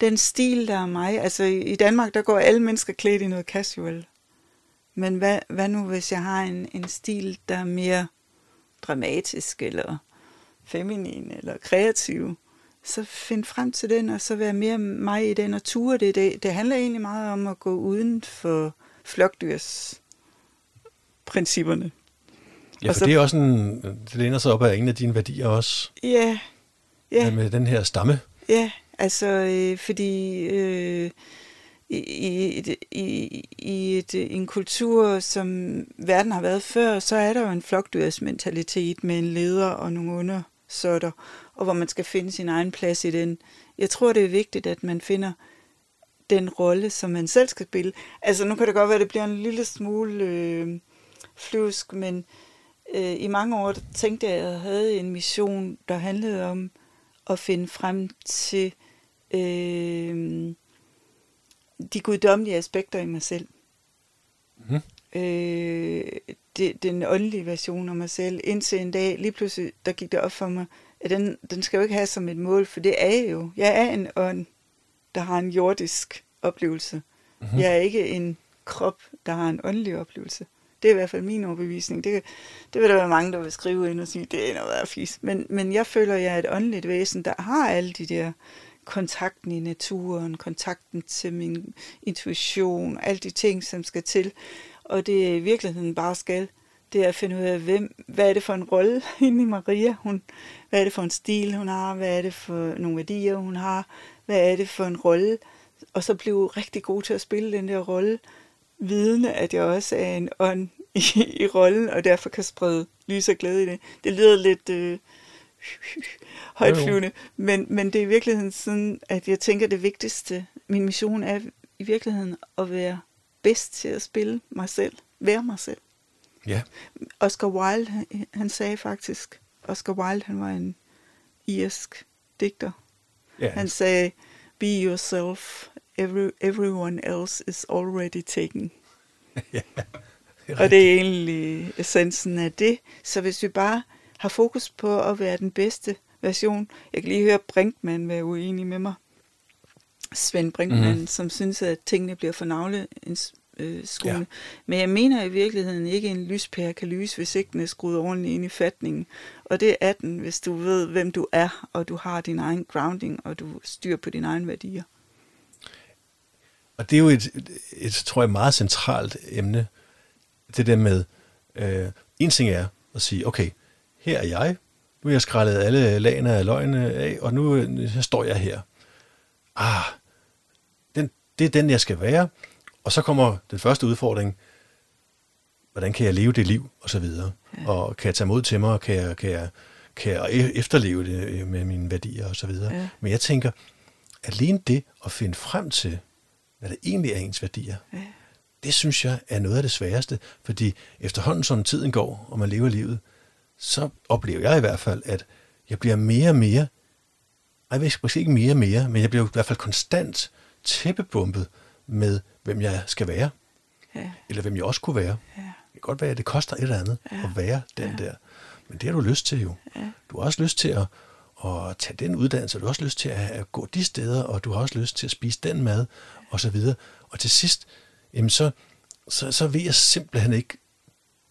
Den stil, der er mig. Altså, i Danmark, der går alle mennesker klædt i noget casual. Men hvad, hvad nu, hvis jeg har en, en stil, der er mere dramatisk, eller feminin, eller kreativ? Så find frem til den, og så være mere mig i den, og ture det. Det, det handler egentlig meget om at gå uden for flokdyrs principperne. Ja, for så, det er også en, det læner sig op af en af dine værdier også. Ja. ja. Med den her stamme. Ja, altså øh, fordi øh, i, i, i, i et, en kultur, som verden har været før, så er der jo en flokdyrsmentalitet med en leder og nogle undersåtter, og hvor man skal finde sin egen plads i den. Jeg tror, det er vigtigt, at man finder den rolle, som man selv skal spille. Altså nu kan det godt være, at det bliver en lille smule øh, flyvsk, men øh, i mange år tænkte jeg, at jeg havde en mission, der handlede om at finde frem til øh, de guddommelige aspekter i mig selv. Mm. Øh, det, den åndelige version af mig selv. Indtil en dag, lige pludselig, der gik det op for mig, at den, den skal jo ikke have som et mål, for det er jeg jo. Jeg er en ånd, der har en jordisk oplevelse. Mm-hmm. Jeg er ikke en krop, der har en åndelig oplevelse. Det er i hvert fald min overbevisning. Det, det vil der være mange, der vil skrive ind og sige, det er noget af fis. Men, men jeg føler, at jeg er et åndeligt væsen, der har alle de der kontakten i naturen, kontakten til min intuition, alle de ting, som skal til. Og det er i virkeligheden bare skal, det er at finde ud af, hvem, hvad er det for en rolle inde i Maria, hun, hvad er det for en stil, hun har, hvad er det for nogle værdier, hun har, hvad er det for en rolle, og så blive rigtig god til at spille den der rolle, vidende, at jeg også er en ånd i, i rollen, og derfor kan sprede lys og glæde i det. Det lyder lidt øh, højtflyvende, men, men det er i virkeligheden sådan, at jeg tænker, det vigtigste, min mission er i virkeligheden at være bedst til at spille mig selv, være mig selv. Ja. Oscar Wilde, han, han sagde faktisk, Oscar Wilde, han var en irsk digter. Ja. Han sagde, be yourself, every, everyone else is already taken. ja, det og det er egentlig essensen af det. Så hvis vi bare har fokus på at være den bedste version. Jeg kan lige høre Brinkmann være uenig med mig. Svend Brinkmann, mm-hmm. som synes, at tingene bliver for navle øh, Ja. Men jeg mener i virkeligheden ikke, at en lyspære kan lyse, hvis ikke den er skruet ordentligt ind i fatningen. Og det er den, hvis du ved, hvem du er, og du har din egen grounding, og du styr på dine egne værdier. Og det er jo et, et, tror jeg, meget centralt emne, det der med, øh, en ting er at sige, okay, her er jeg, nu har jeg skrællet alle lagene af løgne af, og nu her står jeg her. Ah, den, det er den, jeg skal være. Og så kommer den første udfordring, hvordan kan jeg leve det liv, og så videre. Ja. Og kan jeg tage mod til mig, og kan jeg, kan jeg, kan jeg efterleve det med mine værdier, og så videre. Ja. Men jeg tænker, alene det at finde frem til, hvad det egentlig er ens værdier, ja. det synes jeg er noget af det sværeste, fordi efterhånden som tiden går, og man lever livet, så oplever jeg i hvert fald, at jeg bliver mere og mere, jeg ved måske ikke mere og mere, men jeg bliver i hvert fald konstant tæppebumpet med, hvem jeg skal være. Ja. Eller hvem jeg også kunne være. Ja. Det kan godt være, at det koster et eller andet ja. at være den ja. der. Men det har du lyst til jo. Ja. Du har også lyst til at, at tage den uddannelse, du har også lyst til at gå de steder, og du har også lyst til at spise den mad, og så videre. Og til sidst, jamen så, så, så ved jeg simpelthen ikke,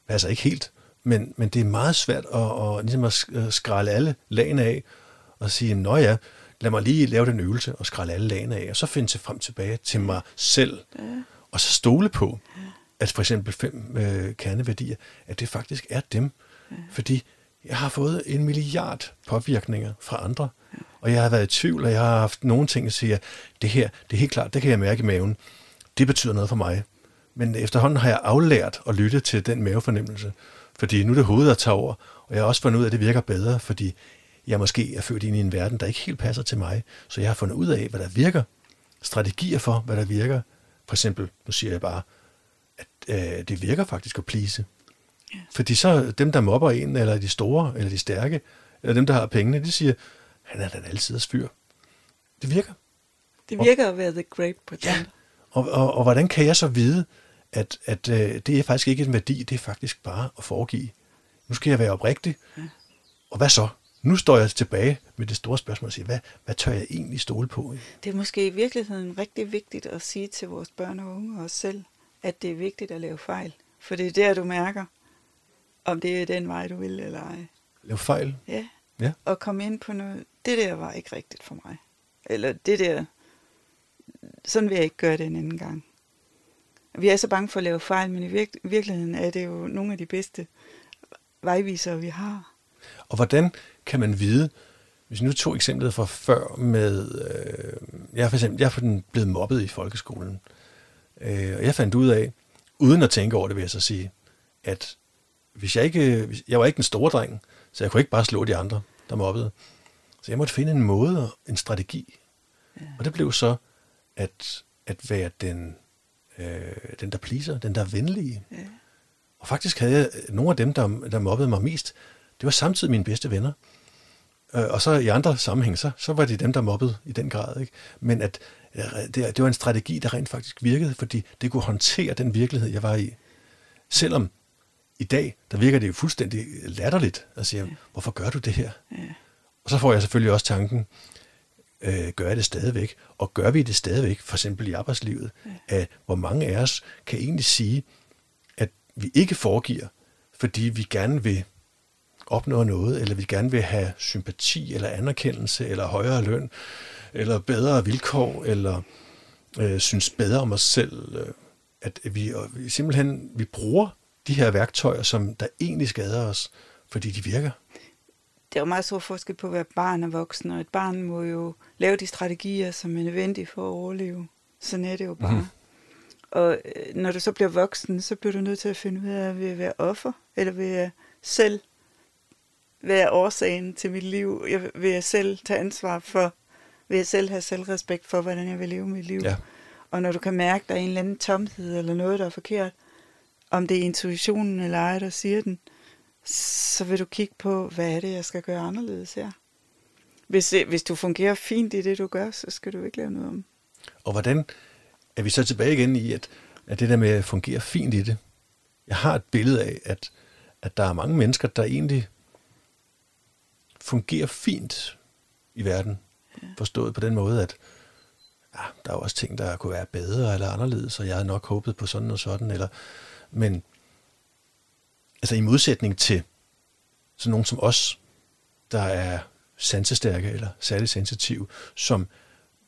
altså ikke helt, men, men det er meget svært at, at, ligesom at skralde alle lagene af, og sige, nå ja, lad mig lige lave den øvelse og skralde alle lagene af, og så finde sig frem tilbage til mig selv, ja. og så stole på, at for eksempel fem øh, kerneværdier, at det faktisk er dem. Ja. Fordi jeg har fået en milliard påvirkninger fra andre, ja. Og jeg har været i tvivl, og jeg har haft nogle ting, der siger, det her, det er helt klart, det kan jeg mærke i maven. Det betyder noget for mig. Men efterhånden har jeg aflært at lytte til den mavefornemmelse, fordi nu er det hovedet, der tager over, og jeg har også fundet ud af, at det virker bedre, fordi jeg måske er født ind i en verden, der ikke helt passer til mig. Så jeg har fundet ud af, hvad der virker, strategier for, hvad der virker. For eksempel, nu siger jeg bare, at øh, det virker faktisk at plise. Fordi så dem, der mobber en, eller de store, eller de stærke, eller dem, der har pengene, de siger, han er den altid fyr. Det virker. Det virker og, at være the great pretender. Ja. Og, og, og hvordan kan jeg så vide, at, at øh, det er faktisk ikke en værdi, det er faktisk bare at foregive. Nu skal jeg være oprigtig. Ja. Og hvad så? Nu står jeg tilbage med det store spørgsmål og siger, hvad, hvad tør jeg egentlig stole på? Det er måske i virkeligheden rigtig vigtigt at sige til vores børn og unge og os selv, at det er vigtigt at lave fejl. For det er der, du mærker, om det er den vej, du vil eller ej. Lave fejl? Ja. ja. Og komme ind på noget, det der var ikke rigtigt for mig. Eller det der, sådan vil jeg ikke gøre det en anden gang. Vi er så bange for at lave fejl, men i virke, virkeligheden er det jo nogle af de bedste vejvisere, vi har. Og hvordan kan man vide, hvis nu tog eksemplet fra før med, øh, jeg er for eksempel, jeg er blevet mobbet i folkeskolen, øh, og jeg fandt ud af, uden at tænke over det, vil jeg så sige, at hvis jeg ikke, jeg var ikke en store dreng, så jeg kunne ikke bare slå de andre, der mobbede. Så jeg måtte finde en måde, en strategi. Ja. Og det blev så at, at være den, øh, den, der pleaser, den, der er venlige. Ja. Og faktisk havde jeg nogle af dem, der, der mobbede mig mest, det var samtidig mine bedste venner. Øh, og så i andre sammenhænge, så, så var det dem, der mobbede i den grad. Ikke? Men at det, det var en strategi, der rent faktisk virkede, fordi det kunne håndtere den virkelighed, jeg var i. Selvom i dag, der virker det jo fuldstændig latterligt at sige, ja. hvorfor gør du det her? Ja. Og så får jeg selvfølgelig også tanken, øh, gør jeg det stadigvæk? Og gør vi det stadigvæk, for eksempel i arbejdslivet, ja. at hvor mange af os kan egentlig sige, at vi ikke foregiver, fordi vi gerne vil opnå noget, eller vi gerne vil have sympati, eller anerkendelse, eller højere løn, eller bedre vilkår, eller øh, synes bedre om os selv. Øh, at vi, og vi simpelthen vi bruger de her værktøjer, som der egentlig skader os, fordi de virker. Det er jo meget stor forskel på at være barn og voksen, og et barn må jo lave de strategier, som er nødvendige for at overleve. Sådan er det jo bare. Mm. Og øh, når du så bliver voksen, så bliver du nødt til at finde ud af, at være offer, eller vil jeg selv være årsagen til mit liv? Jeg vil jeg selv tage ansvar for, vil jeg selv have selvrespekt for, hvordan jeg vil leve mit liv? Ja. Og når du kan mærke, at der er en eller anden tomhed, eller noget, der er forkert, om det er intuitionen eller ej, der siger den, så vil du kigge på, hvad er det, jeg skal gøre anderledes her. Hvis, hvis du fungerer fint i det, du gør, så skal du ikke lave noget om. Og hvordan er vi så tilbage igen i, at, at det der med at fungere fint i det? Jeg har et billede af, at, at der er mange mennesker, der egentlig fungerer fint i verden. Ja. Forstået på den måde, at ja, der er også ting, der kunne være bedre eller anderledes, og jeg havde nok håbet på sådan og sådan. Eller, men altså i modsætning til sådan nogen som os, der er sansestærke eller særligt sensitive, som,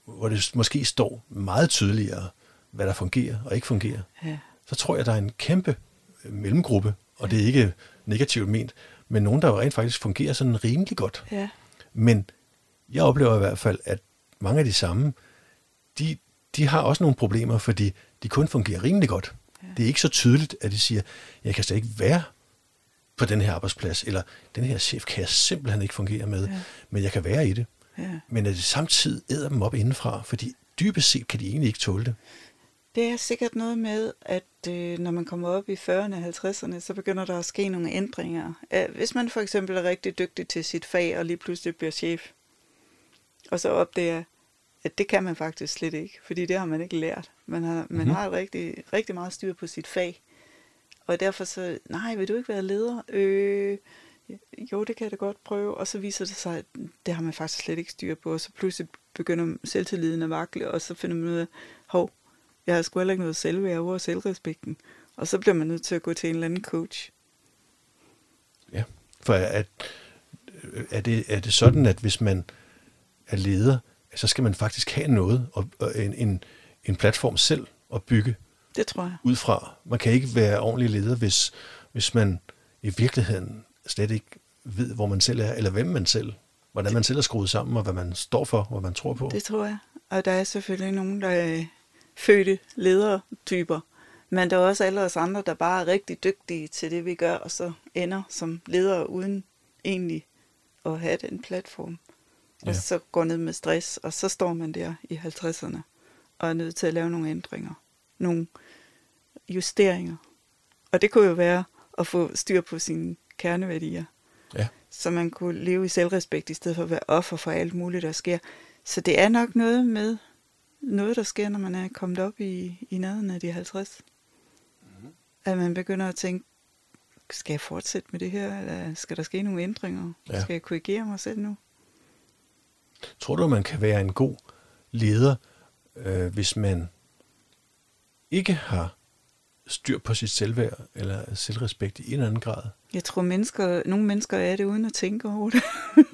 hvor det måske står meget tydeligere, hvad der fungerer og ikke fungerer, ja. så tror jeg, der er en kæmpe mellemgruppe, og det er ikke negativt ment, men nogen, der rent faktisk fungerer sådan rimelig godt. Ja. Men jeg oplever i hvert fald, at mange af de samme, de, de har også nogle problemer, fordi de kun fungerer rimelig godt. Ja. Det er ikke så tydeligt, at de siger, jeg kan slet ikke være på den her arbejdsplads, eller den her chef kan jeg simpelthen ikke fungere med, ja. men jeg kan være i det. Ja. Men at det samtidig æder dem op indenfra, fordi dybest set kan de egentlig ikke tåle det. Det er sikkert noget med, at øh, når man kommer op i 40'erne og 50'erne, så begynder der at ske nogle ændringer. Hvis man for eksempel er rigtig dygtig til sit fag, og lige pludselig bliver chef, og så opdager, at det kan man faktisk slet ikke, fordi det har man ikke lært. Man har, man mm-hmm. har rigtig, rigtig meget styr på sit fag. Og derfor så, nej, vil du ikke være leder? Øh, jo, det kan jeg da godt prøve. Og så viser det sig, at det har man faktisk slet ikke styr på. Og så pludselig begynder selvtilliden at vakle, og så finder man ud af, hov, jeg har sgu heller ikke noget selvværd over selvrespekten. Og så bliver man nødt til at gå til en eller anden coach. Ja, for at, er, det, er det sådan, at hvis man er leder, så skal man faktisk have noget, og, og en, en, en platform selv at bygge det tror jeg. Ud fra. Man kan ikke være ordentlig leder, hvis, hvis man i virkeligheden slet ikke ved, hvor man selv er, eller hvem man selv, hvordan man selv er skruet sammen, og hvad man står for, hvad man tror på. Det tror jeg. Og der er selvfølgelig nogen, der er fødte ledertyper, men der er også alle os andre, der bare er rigtig dygtige til det, vi gør, og så ender som ledere uden egentlig at have den platform. Og Ja. så går ned med stress, og så står man der i 50'erne og er nødt til at lave nogle ændringer. Nogle justeringer. Og det kunne jo være at få styr på sine kerneværdier. Ja. Så man kunne leve i selvrespekt, i stedet for at være offer for alt muligt, der sker. Så det er nok noget med noget, der sker, når man er kommet op i, i nærheden af de 50. Mm-hmm. At man begynder at tænke, skal jeg fortsætte med det her, eller skal der ske nogle ændringer? Ja. Skal jeg korrigere mig selv nu? Tror du, man kan være en god leder, øh, hvis man ikke har styr på sit selvværd eller selvrespekt i en eller anden grad? Jeg tror, mennesker, nogle mennesker er det uden at tænke over det.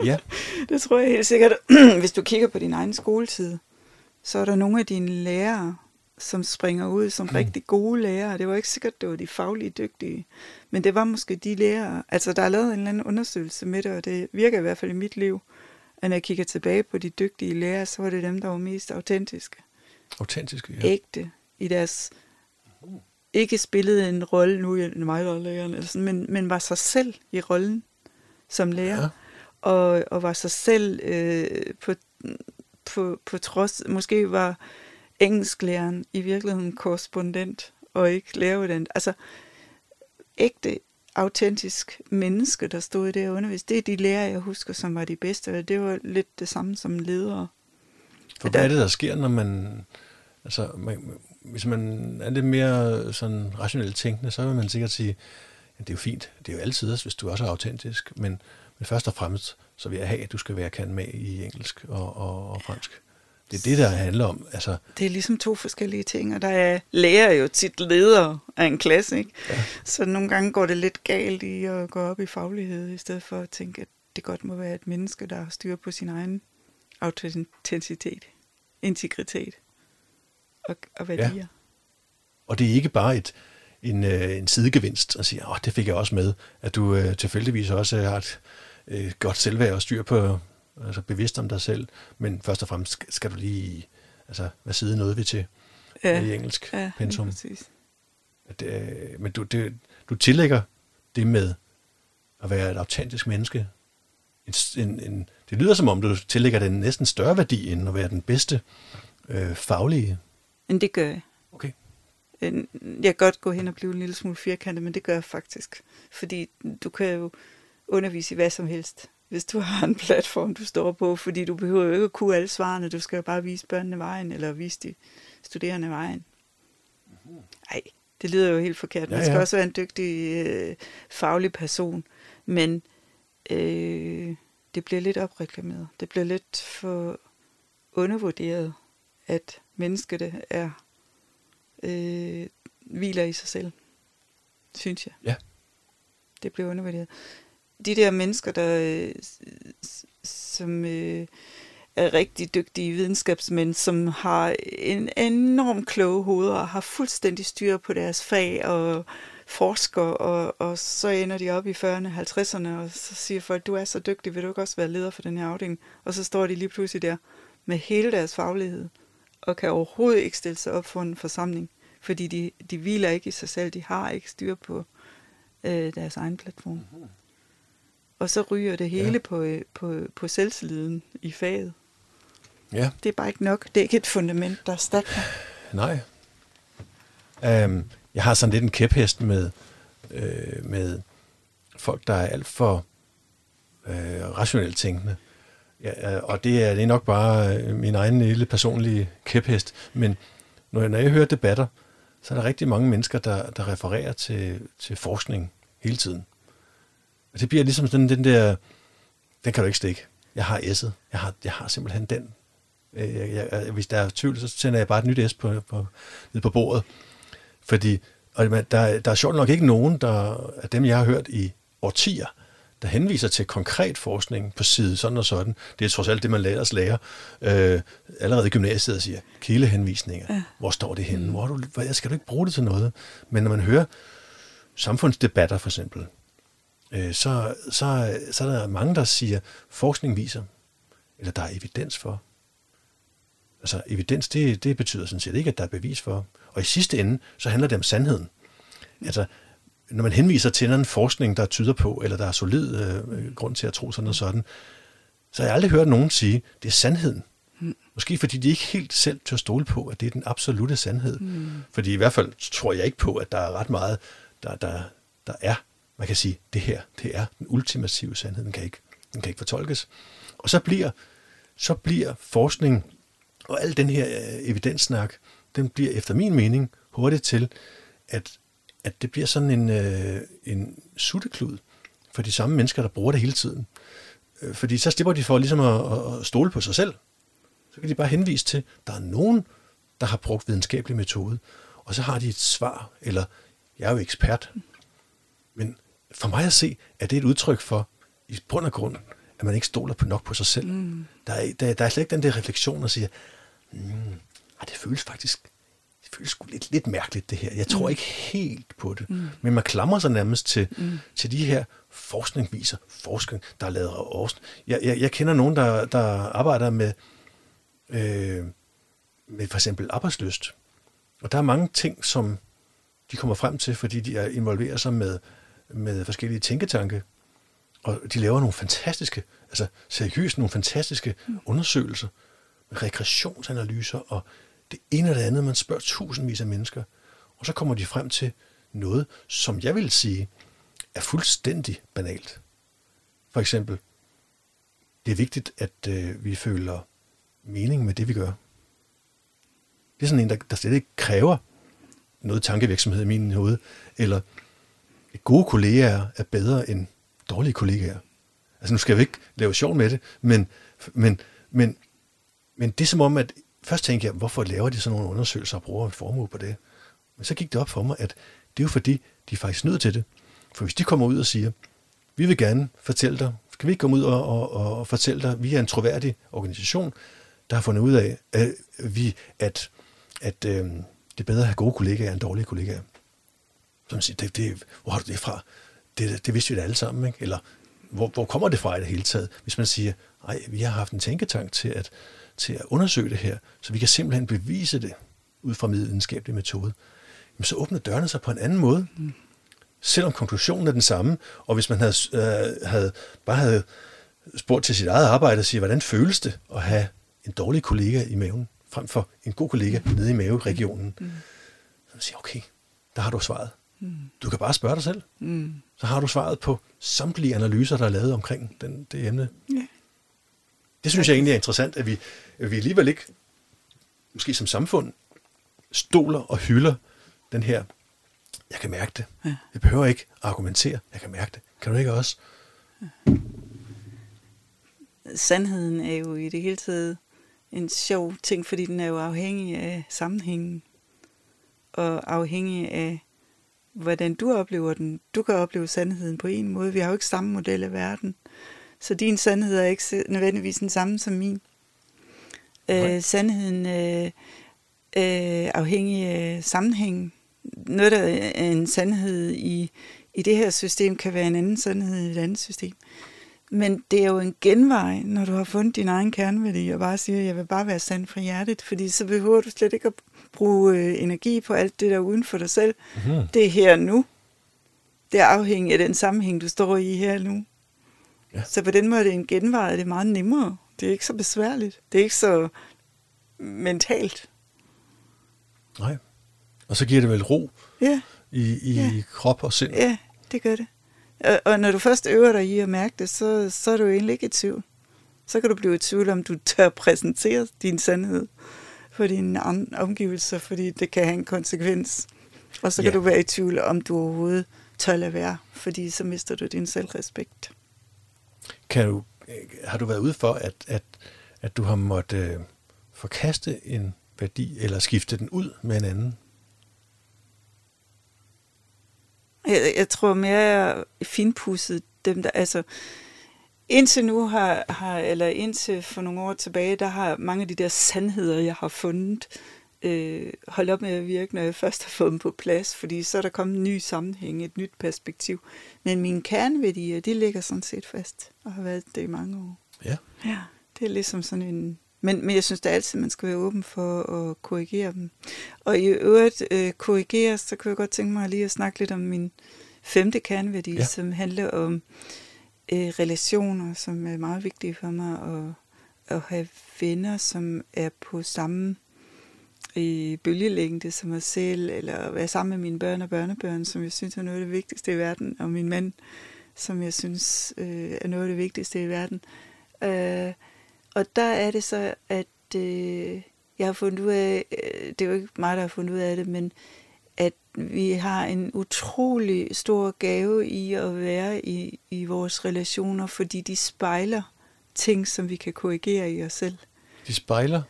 Ja, Det tror jeg helt sikkert. Hvis du kigger på din egen skoletid, så er der nogle af dine lærere, som springer ud som Mm. rigtig gode lærere. Det var ikke sikkert, det var de faglige dygtige, men det var måske de lærere. Altså, der er lavet en eller anden undersøgelse med det, og det virker i hvert fald i mit liv, at når jeg kigger tilbage på de dygtige lærere, så var det dem, der var mest autentiske, autentiske. ja. Ja. ægte i deres ikke spillede en rolle, nu er det mig, der er læreren, eller sådan, men, men var sig selv i rollen som lærer Ja. og, og var sig selv øh, på, på, på trods, måske var engelsklæreren i virkeligheden korrespondent og ikke læreruddannet. Altså ægte, autentisk menneske, der stod i det og underviste. Det er de lærere, jeg husker, som var de bedste, og det var lidt det samme som ledere. For hvad er det, der sker, når man... Altså, man, hvis man er lidt mere sådan rationelt tænkende, så vil man sikkert sige, at det er jo fint, det er jo altid, hvis du også er autentisk, men, men først og fremmest, så vil jeg have, at du skal være kan med i engelsk og, og, og fransk. Det er det, der handler om. Altså, Det er ligesom to forskellige ting, og der er lærer jo tit ledere af en klasse, ikke? Ja. Så nogle gange går det lidt galt i at gå op i faglighed, i stedet for at tænke, at det godt må være et menneske, der har styr på sin egen autenticitet, integritet og, og værdier. Ja. Og det er ikke bare et, en, øh, en sidegevinst at sige, åh, det fik jeg også med, at du øh, tilfældigvis også har et øh, godt selvværd og styr på, altså bevidst om dig selv, men først og fremmest skal- du lige, altså, hvad side nåede vi til ja. i engelsk ja, pensum. præcis. At, øh, men du, det, du tillægger det med at være et autentisk menneske. En, en, en, det lyder som om, du tillægger det en næsten større værdi, end at være den bedste øh, faglige. Men det gør jeg. Okay. Øh, Jeg kan godt gå hen og blive en lille smule firkantet, men det gør jeg faktisk. Fordi du kan jo undervise i hvad som helst, hvis du har en platform, du står på, fordi du behøver jo ikke at kunne alle svarene, du skal jo bare vise børnene vejen, eller vise de studerende vejen. Nej, det lyder jo helt forkert. Man Ja, skal ja. også være en dygtig øh, faglig person, men øh, det bliver lidt opreklameret. Det bliver lidt for undervurderet, at mennesket er øh, hviler i sig selv, synes jeg. Ja. Det bliver undervurderet. De der mennesker, der øh, som øh, er rigtig dygtige videnskabsmænd, som har en enorm kloge hoveder og har fuldstændig styr på deres fag og forsker, og, og så ender de op i 40'erne, 50'erne, og så siger folk, du er så dygtig, vil du ikke også være leder for den her afdeling? Og så står de lige pludselig der med hele deres faglighed, og kan overhovedet ikke stille sig op for en forsamling, fordi de, de hviler ikke i sig selv, de har ikke styr på øh, deres egen platform. Mm-hmm. Og så ryger det hele Ja. ja. på, øh, på, på selvtilliden i faget. Ja. Det er bare ikke nok. Det er ikke et fundament, der er stærkt. Nej. Um, jeg har sådan lidt en kæphest med, øh, med folk, der er alt for øh, rationelt tænkende. Ja, øh, og det er, det er nok bare øh, min egen lille personlige kæphest. Men når jeg, når jeg hører debatter, så er der rigtig mange mennesker, der, der refererer til, til forskning hele tiden. Og det bliver ligesom sådan den der, den kan du ikke stikke. Jeg har S'et. Jeg har, jeg har simpelthen den. Øh, jeg, jeg, jeg, hvis der er tvivl, så sender jeg bare et nyt S på, på, ned på bordet. Fordi og der, der er sjovt nok ikke nogen der, af dem, jeg har hørt i årtier, der henviser til konkret forskning på side sådan og sådan. Det er trods alt det, man lærer os lærer øh, allerede i gymnasiet, og siger kildehenvisninger. Ja. Hvor står det henne? Hvor du, hvad, skal du ikke bruge det til noget? Men når man hører samfundsdebatter for eksempel, øh, så, så, så er der mange, der siger, forskning viser, eller der er evidens for. Altså evidens, det, det betyder sådan set ikke, at der er bevis for. Og i sidste ende, så handler det om sandheden. Altså, når man henviser til en forskning, der tyder på, eller der er solid øh, grund til at tro sådan og sådan, så har jeg aldrig hørt nogen sige, det er sandheden. Mm. Måske fordi de ikke helt selv tør stole på, at det er den absolute sandhed. Mm. Fordi i hvert fald tror jeg ikke på, at der er ret meget, der, der, der er, man kan sige, det her, det er den ultimative sandhed. Den kan ikke, den kan ikke fortolkes. Og så bliver, så bliver forskning og al den her øh, evidenssnak, den bliver efter min mening hurtigt til, at at det bliver sådan en, øh, en sutteklud for de samme mennesker, der bruger det hele tiden. Øh, fordi så slipper de for ligesom at, at stole på sig selv. Så kan de bare henvise til, at der er nogen, der har brugt videnskabelig metode, og så har de et svar, eller jeg er jo ekspert. Men for mig at se, er det et udtryk for, i bund og grund, at man ikke stoler på nok på sig selv. Mm. Der, er, der, der er slet ikke den der refleksion, der siger, mm, det føles faktisk føles sgu lidt, lidt mærkeligt, det her. Jeg tror mm. ikke helt på det. Mm. Men man klamrer sig nærmest til, mm. til de her forskningsviser, forskning, der er lavet af Aarhus. Jeg, jeg, jeg kender nogen, der, der arbejder med, øh, med for eksempel arbejdsløst. Og der er mange ting, som de kommer frem til, fordi de er involveret sig med, med forskellige tænketanke. Og de laver nogle fantastiske, altså seriøst nogle fantastiske mm. undersøgelser med regressionsanalyser og det ene eller det andet. Man spørger tusindvis af mennesker, og så kommer de frem til noget, som jeg vil sige er fuldstændig banalt. For eksempel, det er vigtigt, at øh, vi føler mening med det, vi gør. Det er sådan en, der, der slet ikke kræver noget tankevirksomhed i min hoved, eller gode kollegaer er bedre end dårlige kollegaer. Altså nu skal vi ikke lave sjov med det, men, men, men, men det er som om, at først tænkte jeg, hvorfor laver de sådan nogle undersøgelser og bruger en formue på det? Men så gik det op for mig, at det er jo fordi, de er faktisk nødt til det. For hvis de kommer ud og siger, vi vil gerne fortælle dig, kan vi ikke komme ud og, og, og fortælle dig, vi er en troværdig organisation, der har fundet ud af, at, vi, at, at øh, det er bedre at have gode kollegaer end dårlige kollegaer. Så man siger, det, det, hvor har du det fra? Det, det vidste vi da alle sammen, ikke? Eller hvor, hvor kommer det fra i det hele taget? Hvis man siger, nej, vi har haft en tænketank til at, til at undersøge det her, så vi kan simpelthen bevise det ud fra videnskabelig metode, jamen så åbner dørene sig på en anden måde. Mm. Selvom konklusionen er den samme, og hvis man havde, øh, havde bare havde spurgt til sit eget arbejde og sige, hvordan føles det at have en dårlig kollega i maven, frem for en god kollega nede i maveregionen, mm. så man siger, okay, der har du svaret. Mm. Du kan bare spørge dig selv. Mm. Så har du svaret på samtlige analyser, der er lavet omkring den, det emne. Yeah. Det synes jeg egentlig er interessant, at vi, at vi alligevel ikke, måske som samfund, stoler og hylder den her, jeg kan mærke det. Ja. Jeg behøver ikke argumentere, jeg kan mærke det. Kan du ikke også? Ja. Sandheden er jo i det hele taget en sjov ting, fordi den er jo afhængig af sammenhængen, og afhængig af, hvordan du oplever den. Du kan opleve sandheden på en måde. Vi har jo ikke samme model af verden. Så din sandhed er ikke nødvendigvis den samme som min. Øh, sandheden øh, øh, afhængig af sammenhæng. Noget, der er en sandhed i, i det her system, kan være en anden sandhed i et andet system. Men det er jo en genvej, når du har fundet din egen kerneværdi, og bare siger, jeg vil bare være sand fra hjertet, fordi så behøver du slet ikke at bruge øh, energi på alt det, der er uden for dig selv. Mm-hmm. Det er her nu. Det er afhængigt af den sammenhæng, du står i her nu. Ja. Så på den måde er det en genvej, det er meget nemmere. Det er ikke så besværligt. Det er ikke så mentalt. Nej. Og så giver det vel ro ja. i, i ja. krop og sind. Ja, det gør det. Og, og når du først øver dig i at mærke det, så, så er du egentlig ikke i tvivl. Så kan du blive i tvivl, om du tør præsentere din sandhed for dine omgivelser, fordi det kan have en konsekvens. Og så kan ja. du være i tvivl, om du overhovedet tør lade være, fordi så mister du din selvrespekt. Kan du, øh, har du været ude for, at, at, at du har måttet øh, forkaste en værdi, eller skifte den ud med en anden? Jeg, jeg tror mere, jeg finpudset dem, der, altså, indtil nu har, har, eller indtil for nogle år tilbage, der har mange af de der sandheder, jeg har fundet, øh, holdt op med at virke, når jeg først har fået dem på plads, fordi så er der kommet en ny sammenhæng, et nyt perspektiv. Men mine kerneværdier, de ligger sådan set fast, og har været det i mange år. Ja. Ja, det er ligesom sådan en... Men, men jeg synes da altid, man skal være åben for at korrigere dem. Og i øvrigt øh, korrigere, så kunne jeg godt tænke mig lige at snakke lidt om min femte kerneværdi, ja. som handler om øh, relationer, som er meget vigtige for mig, og at have venner, som er på samme i bølgelængde som mig selv, eller være sammen med mine børn og børnebørn, som jeg synes er noget af det vigtigste i verden, og min mand, som jeg synes øh, er noget af det vigtigste i verden. Øh, og der er det så, at øh, jeg har fundet ud af, øh, det er jo ikke mig, der har fundet ud af det, men at vi har en utrolig stor gave i at være i, i vores relationer, fordi de spejler ting, som vi kan korrigere i os selv. De spejler.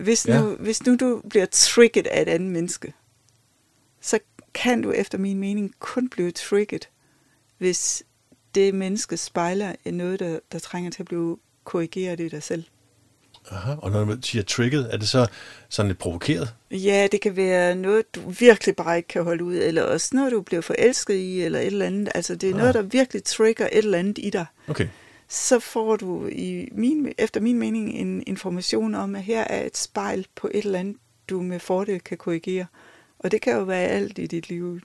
Hvis Ja. nu, hvis nu du bliver trigget af et andet menneske, så kan du efter min mening kun blive trigget, hvis det menneske spejler noget, der, der trænger til at blive korrigeret i dig selv. Aha. Og når man siger trigget, er det så sådan lidt provokeret? Ja, det kan være noget, du virkelig bare ikke kan holde ud, eller også noget, du bliver forelsket i, eller et eller andet. Altså, det er Ah. noget, der virkelig trigger et eller andet i dig. Okay. Så får du i min, efter min mening en information om, at her er et spejl på et eller andet, du med fordel kan korrigere. Og det kan jo være alt i dit liv,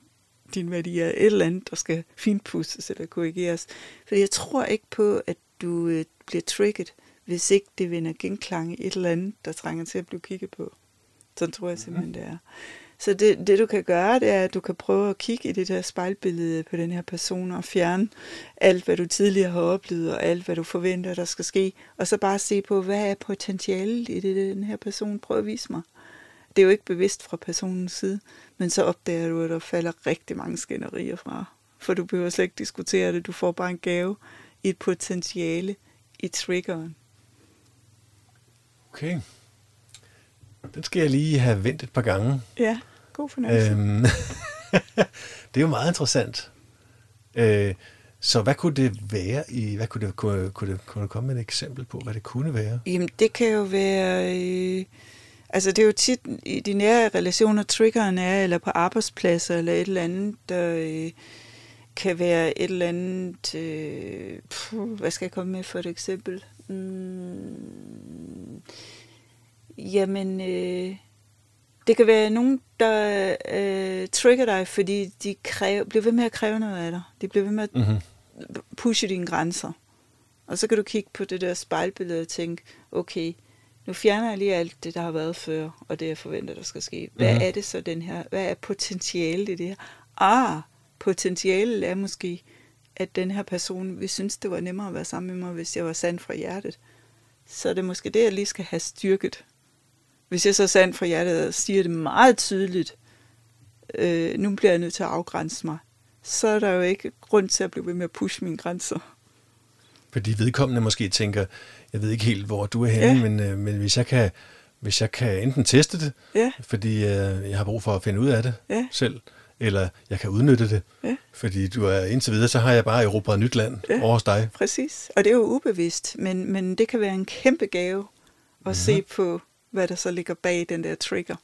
din værdi er et eller andet, der skal finpusses eller korrigeres. For jeg tror ikke på, at du øh, bliver trigget, hvis ikke det vinder genklang i et eller andet, der trænger til at blive kigget på. Sådan tror jeg simpelthen, det er. Så det, det du kan gøre, det er, at du kan prøve at kigge i det der spejlbillede på den her person og fjerne alt, hvad du tidligere har oplevet, og alt, hvad du forventer, der skal ske, og så bare se på, hvad er potentialet i det, den her person prøver at vise mig. Det er jo ikke bevidst fra personens side, men så opdager du, at der falder rigtig mange skænderier fra. For du behøver slet ikke diskutere det, du får bare en gave i et potentiale i triggeren. Okay. Den skal jeg lige have vendt et par gange. Ja, god fornøjelse. Øhm, det er jo meget interessant. Øh, så hvad kunne det være i, hvad kunne det, kunne, kunne, det, kunne det komme med et eksempel på, hvad det kunne være? Jamen, det kan jo være... Øh, altså, det er jo tit i de nære relationer, triggeren er, eller på arbejdspladser, eller et eller andet, der øh, kan være et eller andet... Øh, puh, hvad skal jeg komme med for et eksempel? Mm, jamen, øh, det kan være nogen, der øh, trigger dig, fordi de kræver, bliver ved med at kræve noget af dig. De bliver ved med at Mm-hmm. pushe dine grænser. Og så kan du kigge på det der spejlbillede og tænke, okay, nu fjerner jeg lige alt det, der har været før, og det jeg forventer, der skal ske. Hvad Mhm. er det så den her, hvad er potentialet i det her? Ah, potentialet er måske, at den her person vil synes, det var nemmere at være sammen med mig, hvis jeg var sand fra hjertet. Så er det måske det, jeg lige skal have styrket. Hvis jeg så er sand fra hjertet og siger det meget tydeligt, øh, nu bliver jeg nødt til at afgrænse mig, så er der jo ikke grund til at blive ved med at pushe mine grænser. Fordi vedkommende måske tænker, jeg ved ikke helt, hvor du er henne, Ja. men, øh, men hvis jeg kan hvis jeg kan enten teste det, Ja, fordi øh, jeg har brug for at finde ud af det Ja. selv, eller jeg kan udnytte det, Ja. fordi du er indtil videre, så har jeg bare erobret nyt land Ja. over hos dig. præcis. Og det er jo ubevidst, men, men det kan være en kæmpe gave at Mhm. se på, hvad der så ligger bag den der trigger.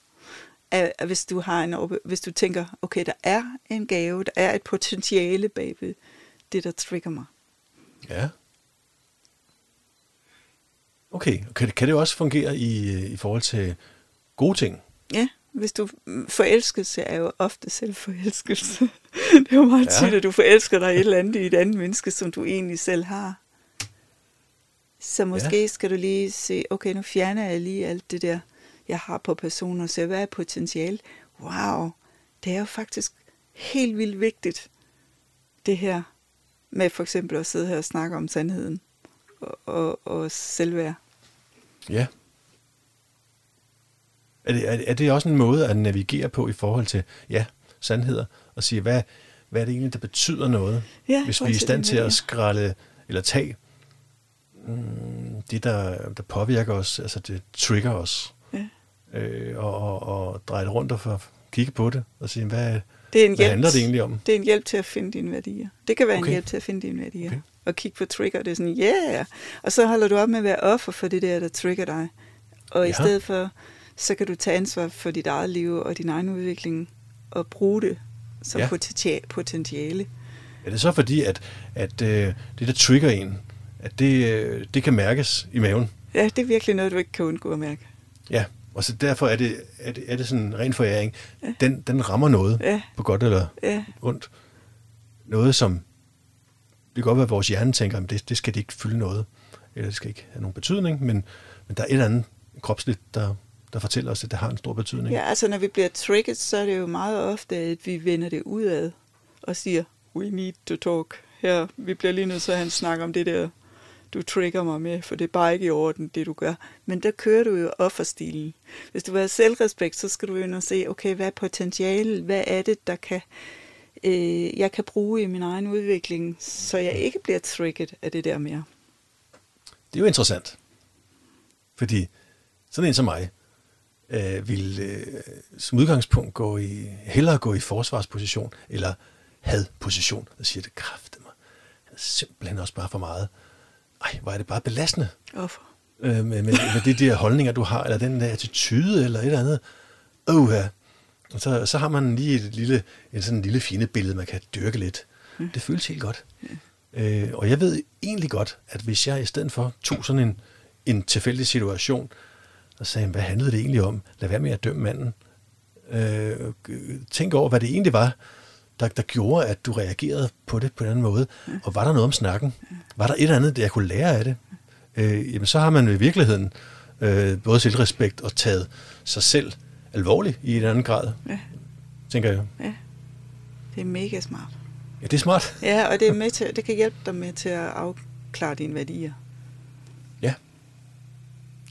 At, hvis, du har en, hvis du tænker, okay, der er en gave, der er et potentiale bag ved det, der trigger mig. Ja. Okay, kan, det- kan det også fungere i, øh, i forhold til gode ting? Ja, hvis du forelskelse er jo ofte selvforelskelse. det er jo meget Ja. tit, at du forelsker dig i et eller andet i et andet menneske, som du egentlig selv har. Så måske ja. skal du lige se, okay, nu fjerner jeg lige alt det der, jeg har på personer, så hvad er potentiale? Wow, det er jo faktisk helt vildt vigtigt, det her med for eksempel at sidde her og snakke om sandheden og, og, og selvværd. Ja. Er det, er, det- er det også en måde at navigere på i forhold til, ja, sandheder, og sige, hvad, hvad er det egentlig, der betyder noget, Ja, hvis vi er i stand til at det. skralde eller tage mm, det, der, der påvirker os, altså det trigger os, Ja. øh, og, og, og dreje det rundt og for, kigge på det og sige, hvad, Det er en hvad hjælp, handler det egentlig om? det er en hjælp til at finde dine værdier. Det kan være Okay. en hjælp til at finde dine værdier. Okay. Og kigge på trigger, det er sådan, yeah! Og så holder du op med at være offer for det der, der trigger dig. Og i Ja. stedet for, så kan du tage ansvar for dit eget liv og din egen udvikling, og bruge det som Ja. ja. potentiale. Er det så fordi, at, at øh, det, der trigger en, at det, øh, det kan mærkes i maven? Ja, det er virkelig noget, du ikke kan undgå at mærke. Ja, og så derfor er det, er det, er det sådan en ren foræring. Den, den rammer noget, Ja, på godt eller ja, ondt. Noget, som det kan godt være, at vores hjerne tænker, at det, det skal det ikke fylde noget, eller det skal ikke have nogen betydning, men, men der er et eller andet kropsligt, der, der fortæller os, at det har en stor betydning. ja, altså når vi bliver trigget, så er det jo meget ofte, at vi vender det udad og siger, we need to talk. Her, vi bliver lige nødt til at have en snak om det der, du trigger mig med, for det er bare ikke i orden, det du gør. Men der kører du jo offerstilen. Hvis du vil have selvrespekt, så skal du jo ind og se, okay, hvad er potentialet? Hvad er det, der kan, øh, jeg kan bruge i min egen udvikling, så jeg ikke bliver trigget af det der mere. Det er jo interessant. Fordi sådan en som mig øh, vil øh, som udgangspunkt gå i, hellere gå i forsvarsposition eller hadposition. Og siger det kræfter mig. Det er simpelthen også bare for meget. Ej, hvor er det bare belastende Offer. øh, med, med, med de der holdninger, du har, eller den der attitude, eller et eller andet. Oh, ja. Og så, så har man lige et lille, en sådan lille fine billede, man kan dyrke lidt. Mm. Det føles helt godt. Øh, og jeg ved egentlig godt, at hvis jeg i stedet for tog sådan en, en tilfældig situation, og sagde, hvad handlede det egentlig om? Lad være med at dømme manden. Øh, tænk over, hvad det egentlig var, der, der gjorde, at du reagerede på det på den anden måde. Og var der noget om snakken? Var der et eller andet, jeg kunne lære af det? Øh, jamen, så har man i virkeligheden øh, både selvrespekt og taget sig selv alvorligt i en anden grad, Ja, tænker jeg. ja. Det er mega smart. Ja, det er smart. Ja, og det, er med til, det kan hjælpe dig med til at afklare dine værdier. Ja.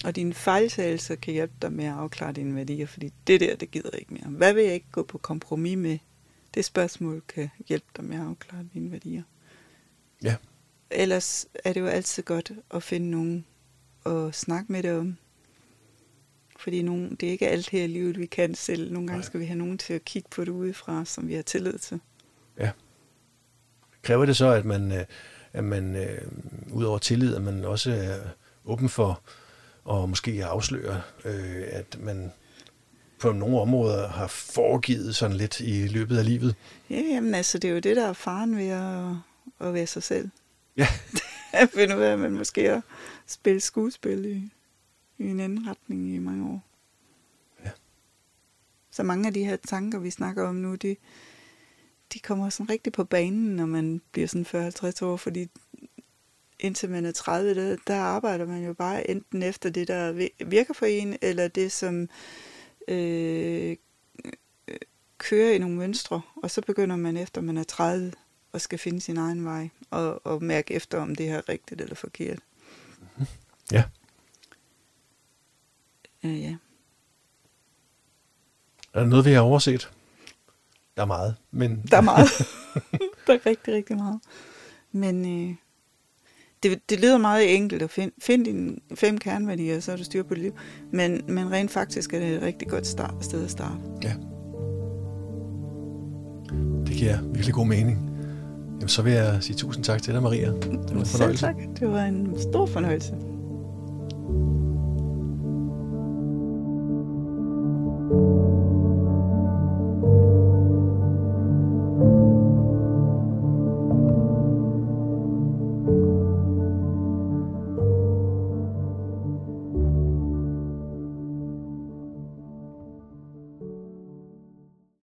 Og dine fejltagelser kan hjælpe dig med at afklare dine værdier, fordi det der, det gider jeg ikke mere. Hvad vil jeg ikke gå på kompromis med? Det spørgsmål kan hjælpe dig med at afklare dine værdier. Ja. Ellers er det jo altid godt at finde nogen at snakke med det om. Fordi nogen, det er ikke alt her i livet, vi kan selv. Nogle gange Nej. skal vi have nogen til at kigge på det udefra, som vi har tillid til. Ja. Kræver det så, at man, øh, at man øh, ud over tillid, at man også er åben for at måske afsløre, øh, at man på nogle områder har foregivet sådan lidt i løbet af livet? Ja, jamen altså, det er jo det, der er faren ved at, at være sig selv. Ja. At finde ud af, at man måske har spillet skuespil i, i en anden retning i mange år. Ja. Så mange af de her tanker, vi snakker om nu, de, de kommer sådan rigtig på banen, når man bliver sådan 40-50 år, fordi indtil man er 30, der, der arbejder man jo bare enten efter det, der vi- virker for en, eller det, som øh, øh, kører i nogle mønstre, og så begynder man efter man er 30 og skal finde sin egen vej, og, og mærke efter, om det her er rigtigt eller forkert. Ja. Ja, ja. Er der noget, vi har overset? Der er meget, men... Der er meget. der er rigtig, rigtig meget. Men øh, det, det lyder meget enkelt at finde find dine fem kerneværdier, så er du styr på dit liv. Men, men rent faktisk er det et rigtig godt start, sted at starte. Ja. Det giver virkelig god mening. Jamen, så vil jeg sige tusind tak til dig, Maria. Det var en Selv fornøjelse. tak. Det var en stor fornøjelse.